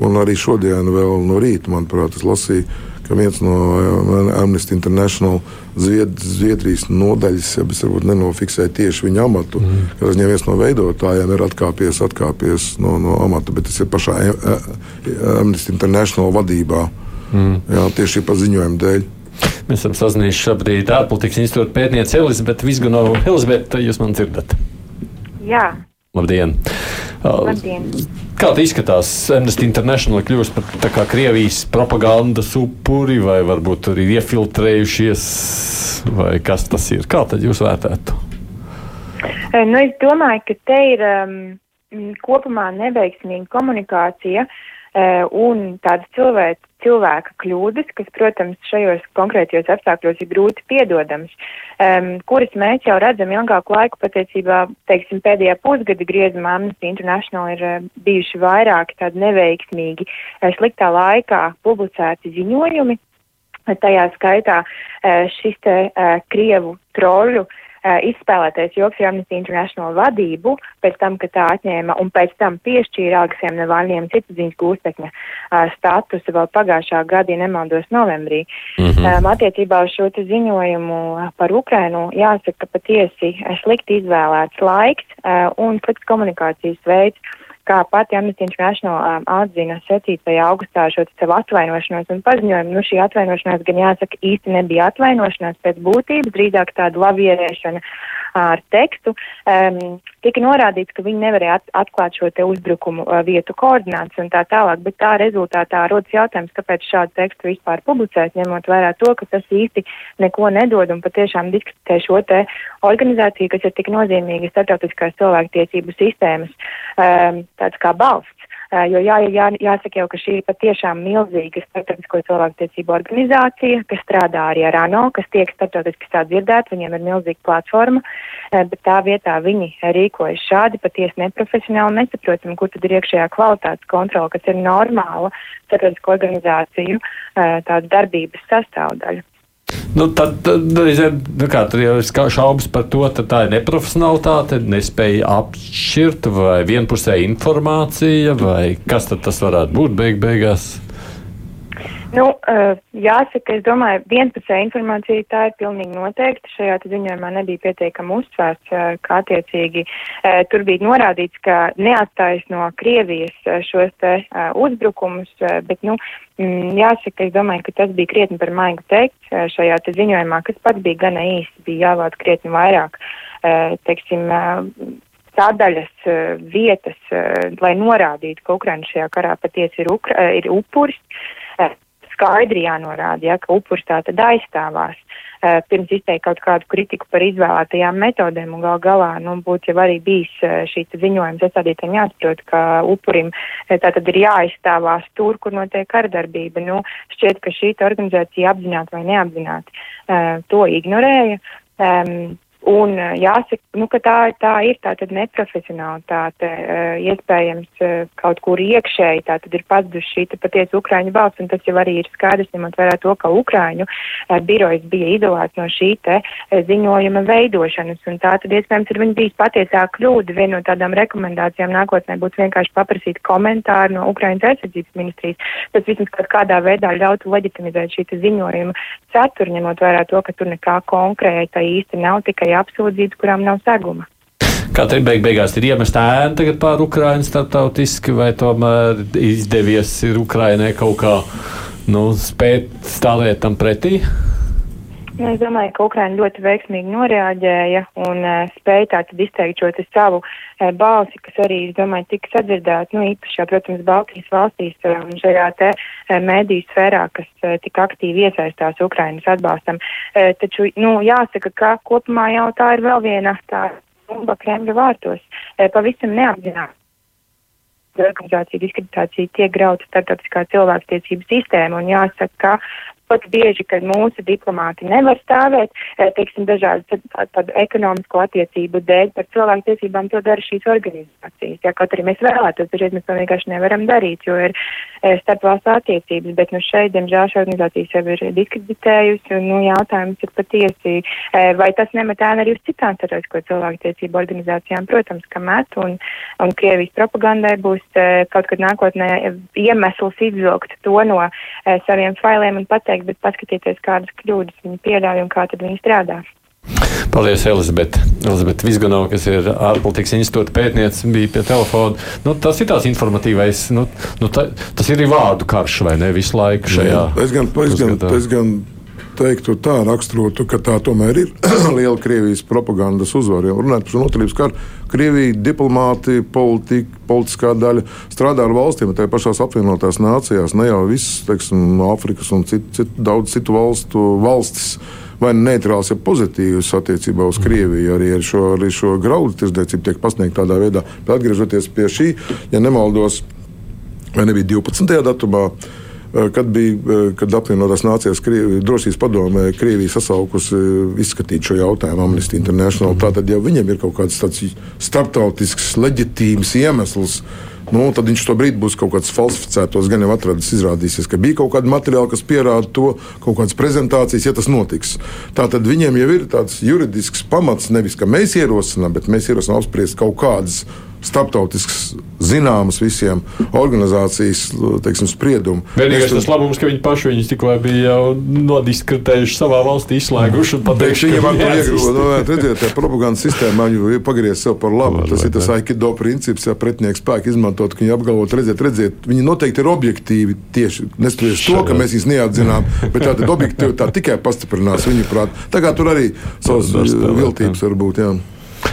Un arī šodien, vēl no rīta, manuprāt, es lasīju, ka viens no eh, Amnesty International Zvied, Zviedrijas nodaļas, ja es varbūt nenofiksēju tieši viņa amatu, mm. kad viņam viens no veidotājiem ir atkāpies, atkāpies no, no amata, bet tas ir pašā eh, Amnesty International vadībā. Mm. Jā, tieši par ziņojumu dēļ. Mēs esam sazinājušies šobrīd ārpolitikas institūta pētniece Elizabete Vizgunova. Elizabete, jūs man dzirdat? Jā. Labdien! Labdien. Kā tas izskatās? Amnesty International kļūst par kā, Krievijas propagandas upuri, vai varbūt tur ir iefiltrējušies, vai kas tas ir? Kā tad jūs vērtētu? Nu, es domāju, ka te ir um, kopumā neveiksmīga komunikācija uh, un tādas cilvēka, cilvēka kļūdas, kas, protams, šajos konkrētajos apstākļos ir grūti piedodams, um, kuras mēs jau redzam ilgāku laiku, patiesībā, teiksim, pēdējā pusgada griezumā Amnesty International ir uh, bijuši vairāki tādi neveiksmīgi uh, sliktā laikā publicēti ziņojumi. Tajā skaitā uh, šis te uh, Krievu troļu uh, izspēlētais joks ar Amnesty International vadību, pēc tam, ka tā atņēma un pēc tam piešķīra Aleksiem Navalņiem citziņas gūstekņa statusu vēl pagājušā gada, ja nemaldos, novembrī. Mm -hmm. attiecībā uz šo ziņojumu par Ukrainu jāsaka, ka patiesi slikti izvēlēts laiks un slikts komunikācijas veids. Kā pati Amnesty International um, atzina 7. augustā šo savu atvainošanos un paziņojumu, nu šī atvainošanās gan jāsaka īsti nebija atvainošanās pēc būtības, drīzāk tāda lavierēšana ar tekstu. Um, tika norādīts, ka viņi nevarēja at atklāt šo te uzbrukumu uh, vietu koordinācijas un tā tālāk, bet tā rezultātā rodas jautājums, kāpēc šādu tekstu vispār publicēt, ņemot vērā to, ka tas īsti neko nedod un patiešām diskreditē šo te organizāciju, kas ir tik nozīmīga starptautiskās cilvēktiesību sistēmas um, tāds kā balsts. Uh, jo jā, jā, jāsaka jau, ka šī ir patiešām milzīga starptautisko cilvēktiesību organizācija, kas strādā arī ar ANO, kas tiek starptautiski sadzirdēt, viņiem ir milzīga platforma, uh, bet tā vietā viņi rīkojas šādi patiesi neprofesionāli, nesaprotam, kur tad ir iekšējā kvalitātes kontrola, kas ir normāla starptautisko organizāciju uh, tāda darbības sastāvdaļa. Nu, tad, tad reizēm nu kā, tur jau ir šaubas par to, ka tā ir neprofesionālitāte, nespēja apšķirt vai vienpusēja informācija, vai kas tad tas varētu būt beig beigās. Nu, uh, jāsaka, es domāju, vienpusēja informācija tā ir pilnīgi noteikti. Šajā ziņojumā nebija pietiekami uzsvērts, uh, kā attiecīgi uh, tur bija norādīts, ka neatstājas no Krievijas šos te uzbrukumus, bet, nu, mm, jāsaka, es domāju, ka tas bija krietni par maigu teikts uh, šajā te ziņojumā, kas pats bija gana īsti, bija jāvāc krietni vairāk, teiksim, sadaļas, vietas, lai norādītu, ka Ukraina šajā karā patiesi ir, ukra, ir upuris skaidri jānorāda, ja, ka upurs tā tad aizstāvās. Uh, pirms izteikt kaut kādu kritiku par izvēlētajām metodēm, un gal galā, nu, būtu jau arī bijis uh, šī ziņojuma sastādītājiem jāsaprot, ka upurim uh, tā tad ir jāaizstāvās tur, kur notiek kardarbība. Nu, šķiet, ka šī organizācija apzināti vai neapzināti to ignorēja. Um, Un jāsaka, nu, ka tā, tā ir tā tad neprofesionālitāte, iespējams kaut kur iekšēji, tā tad ir pazuduši šī patiesa Ukraiņu balss, un tas jau arī ir skaidrs, ņemot vērā to, ka Ukraiņu birojas bija izolēts no šī te ziņojuma veidošanas, un tā tad iespējams ir viņa bijis patiesā kļūda. Viena no tādām rekomendācijām nākotnē būtu vienkārši paprasīt komentāru no Ukraiņas aizsardzības ministrijas, tas vismaz kaut kādā veidā ļautu leģitimizēt šī ziņojuma saturu, ņemot vērā to, ka tur nekā konkrēta īsti nav tikai tikai apsūdzītas, kurām nav seguma. Kā te beig beigās ir iemesta ēna tagad pār Ukraiņu starptautiski, vai tomēr izdevies ir Ukrainai kaut kā nu, spēt stāvēt tam pretī? Nu, es domāju, ka Ukraina ļoti veiksmīgi noreaģēja un uh, spēja tātad izteikt šo savu uh, balsi, kas arī, es domāju, tika sadzirdēta, nu, īpaši, protams, Baltijas valstīs uh, un šajā te uh, mēdīju sfērā, kas uh, tik aktīvi iesaistās Ukrainas atbalstam. Uh, taču, nu, jāsaka, ka kopumā jau tā ir vēl viena tā bumba Kremļa vārtos, uh, pavisam neapzināti. Organizācija diskreditācija tiek grauta starptautiskā cilvēktiesību sistēma, un jāsaka, ka pat bieži, kad mūsu diplomāti nevar stāvēt, eh, teiksim, dažādu tādu ekonomisko attiecību dēļ par cilvēku tiesībām, to dara šīs organizācijas. Ja, kaut arī mēs vēlētos, dažreiz mēs to vienkārši nevaram darīt, jo ir eh, starp valstu attiecības, bet nu šeit, diemžēl, šī organizācija sev ir diskreditējusi, un, nu, jautājums ir patiesi, eh, vai tas nemet ēnu arī uz citām starptautisko cilvēku tiesību organizācijām, protams, ka met, un, un Krievijas propagandai būs kaut kad nākotnē iemesls izvilkt to no saviem failiem un pateikt, pateikt, bet paskatieties, kādas kļūdas viņi pieļauj un kā tad viņi strādā. Paldies, Elizabete. Elizabete Vizganova, kas ir ārpolitikas institūta pētniece, bija pie telefona. Nu, tas ir tās informatīvais, nu, nu, ta, tas ir arī vārdu karš, vai ne, visu laiku šajā. Es gan, es gan, es gan teiktu tā, raksturotu, ka tā tomēr ir *clears throat* liela Krievijas propagandas uzvara. Runājot par šo noturības karu, Krievija, diplomāti, politika, politiskā daļa strādā ar valstīm, tā pašās apvienotās nācijās, ne jau visas, teiksim, no Āfrikas un cit, cit, daudz citu valstu valstis vai neitrāls, ja pozitīvs attiecībā uz Krieviju. Arī ar šo, arī šo graudu tirdzniecību tiek pasniegta tādā veidā. Bet atgriežoties pie šī, ja nemaldos, vai nebija 12. datumā. Kad bija kad apvienotās nācijas Krievi, drošības padomē, Krievija sasaukusi izskatīt šo jautājumu Amnesty International. Tātad, ja viņiem ir kaut kāds starptautisks, leģitīms iemesls, Nu, tad viņš to brīdi būs kaut kāds falsificētos, gan jau atradis. Izrādīsies, ka bija kaut kāda materiāla, kas pierāda to, kaut kādas prezentācijas, ja tas notiks. Tā tad viņiem jau ir tāds juridisks pamats, nevis ka mēs ierosinām, bet mēs ierosinām apspriest kaut kādas starptautisks, zināmas visiem organizācijas teiksim, spriedumu. Vienīgais tas labums, ka viņi paši viņus tikko bija jau nodiskutējuši savā valstī, izslēguši un pateikuši, ka viņiem var iegrūst. Nu, redziet, tā propagandas sistēma viņu pagriez sev par labu. Tas ir tas aikido princips, ja pretinieks spēku izmantot, ka viņi apgalvot, redziet, redziet, viņi noteikti ir objektīvi tieši neskatoties to, ka mēs viņus neatzinām, bet tāda objektivitāte tikai pastiprinās viņu prāt. Tā kā tur arī savas viltības var būt. Jā.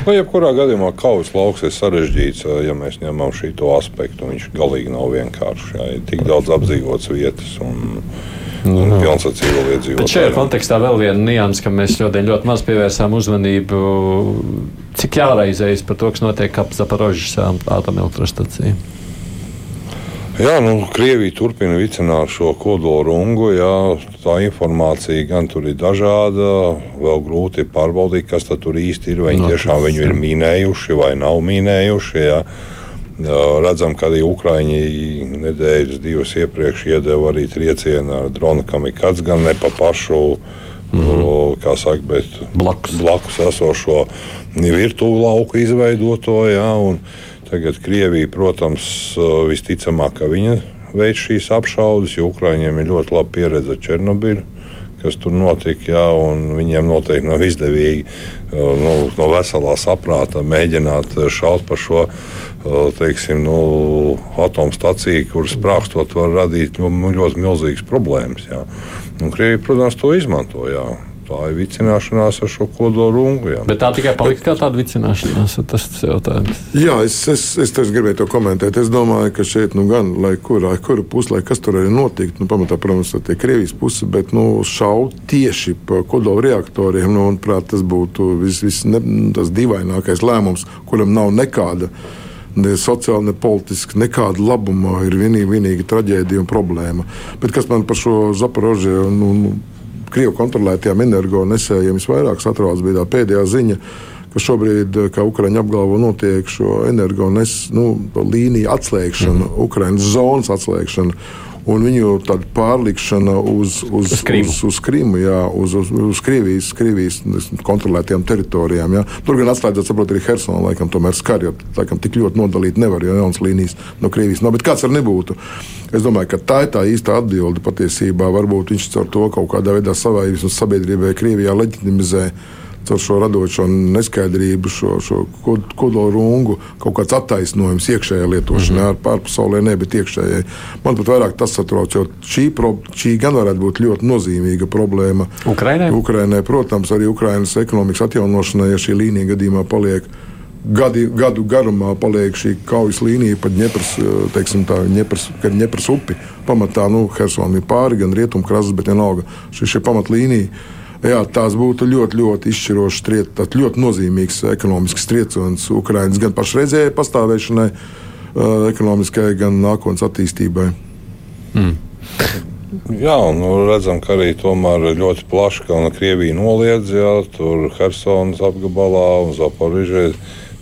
Nu, jebkurā gadījumā kaujas lauks ir sarežģīts, ja mēs ņemam šo aspektu. Viņš galīgi nav vienkāršs. Ir tik daudz apdzīvotas vietas. Un, Nu, no. Ar civiliedzīvotājiem. Bet šajā kontekstā vēl viena nianses, ka mēs šodien ļoti maz pievērsām uzmanību, cik jāraizējas par to, kas notiek ap Zaporožas atomelektrostacijā. Jā, nu, Krievija turpina vicināt šo kodolu rungu. Jā, tā informācija gan tur ir dažāda. Vēl grūti pārbaudīt, kas tur īsti ir. Vai viņi no, tiešām viņu ir minējuši vai nav minējuši. Jā. Redzam, ka arī Ukrāņi nedēļas divas iepriekš iedeva arī triecienu ar drona kamikats, gan ne pa pašu, mm -hmm. kā saka, bet blakus, blakus esošo virtuālu lauku izveidoto. Jā, Tagad Krievija, protams, visticamāk, ka viņa veids šīs apšaudes, jo Ukraiņiem ir ļoti laba pieredze ar Černobiļu kas tur notika. Jā, viņiem noteikti nav izdevīgi nu, no veselā saprāta mēģināt šaut pa šo teiksim, nu, atomstaciju, kuras sprākstot var radīt nu, ļoti milzīgas problēmas. Jā. Un Krievija, protams, to izmanto. Jā. Tā ir vicināšanās ar šo kodolu rungu. Jā. Bet tā tikai palika kā tāda vicināšanās. Tas ir jautājums. Jā, es, es, es, gribēju to komentēt. Es domāju, ka šeit, nu, gan lai kurā kura pusē, lai kas tur arī notiktu, nu, pamatā, protams, tā ir Krievijas puse, bet nu, šaut tieši pa kodola reaktoriem. Nu, un, prāt, tas būtu vis, vis, ne, tas dīvainākais lēmums, kuram nav nekāda ne sociāli, ne politiski, nekāda labuma. Ir vienīgi, vienīgi traģēdija un problēma. Bet kas man par šo Zaporožu? Nu, nu, Krievu kontrolētajiem energonesējiem visvairāk satrauc bija tā pēdējā ziņa ka šobrīd, kā Ukraiņa apgalvo, notiek šo energones nu, līniju atslēgšana, mm. Ukraiņas zonas atslēgšana un viņu pārlikšana uz, uz, uz Krimu, uz, uz, Krimu jā, uz, uz, uz Krievijas, Krievijas kontrolētajām teritorijām. Jā. Tur gan atslēdzot, saprot, arī Helsona laikam tomēr skar, jo laikam tik ļoti nodalīt nevar, jo jaunas līnijas no Krievijas nav. Bet kāds ar nebūtu? Es domāju, ka tā ir tā īsta atbilde patiesībā. Varbūt viņš caur to kaut kādā veidā savai sabiedrībai Krievijā leģitimizē caur šo radošo neskaidrību, šo, šo kodola rungu, kaut kāds attaisnojums iekšējai lietošanai, mm -hmm. pārpasaulē ne, bet iekšējai. Man pat vairāk tas satrauc, jo šī, pro, šī gan varētu būt ļoti nozīmīga problēma. Ukrainai? Ukrainai, protams, arī Ukrainas ekonomikas atjaunošanai, ja šī līnija gadījumā paliek gadi, gadu garumā paliek šī kaujas līnija pa Dņepras, tā, Dņepras, upi. Pamatā nu, Helsona ir pāri, gan rietumkrastes, bet vienalga šī, šī pamatlīnija. Jā, tās būtu ļoti, ļoti izšķirošas, triet, ļoti nozīmīgs ekonomisks trieciens Ukraiņas gan pašreizējai pastāvēšanai, ekonomiskai, gan nākotnes attīstībai. Mm. Jā, nu redzam, ka arī tomēr ļoti plaši Krievija noliedz, jā, tur Helsinas apgabalā un Zaporižē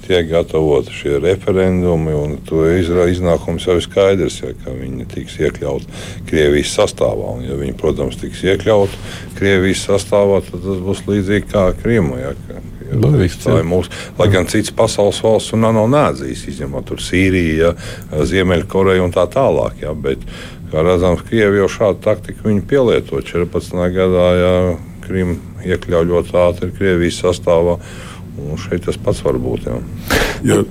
tiek gatavoti šie referendumi, un to iznākums jau ir skaidrs, ja, ka viņi tiks iekļauti Krievijas sastāvā. Un, ja viņi, protams, tiks iekļauti Krievijas sastāvā, tad tas būs līdzīgi kā Krievijā. Ja, ka, Logiski, tā ir mūsu, lai gan citas pasaules valsts un nav neatzīs, izņemot Sīriju, ja, Ziemeļkoreju un tā tālāk. Ja, bet, kā redzams, Krievija jau šādu taktiku pielieto 14. gadā, ja Krīma iekļauj ļoti ātri Krievijas sastāvā. Un šeit tas pats var būt. Jā. Jo,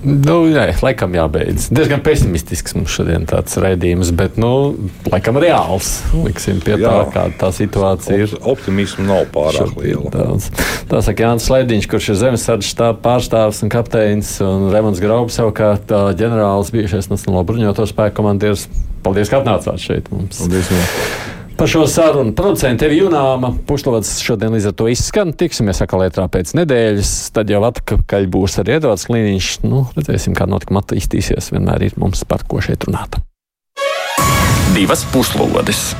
Nu, jā, laikam jābeidz. Diezgan pesimistisks mums šodien tāds raidījums, bet, nu, laikam reāls. Liksim pie jā. tā, kāda tā situācija ir. Optimismu nav pārāk liela. Daudz. Tā saka Jānis Slēdiņš, kurš ir zemesardzes štāba pārstāvis un kapteinis, un Remons Graubs savukārt ģenerālis bijušais Nacionālo bruņoto spēku komandieris. Paldies, ka atnācāt šeit mums. Paldies. Jā. Par šo sarunu producents ir Junāma. Pušlods šodien līdz ar to izskan. Tiksimies atkal ētrā pēc nedēļas. Tad jau atpakaļ būs arī Edvards Klīniņš. Nu, redzēsim, kā notikuma attīstīsies. Vienmēr ir mums par ko šeit runāt. Divas puslodes!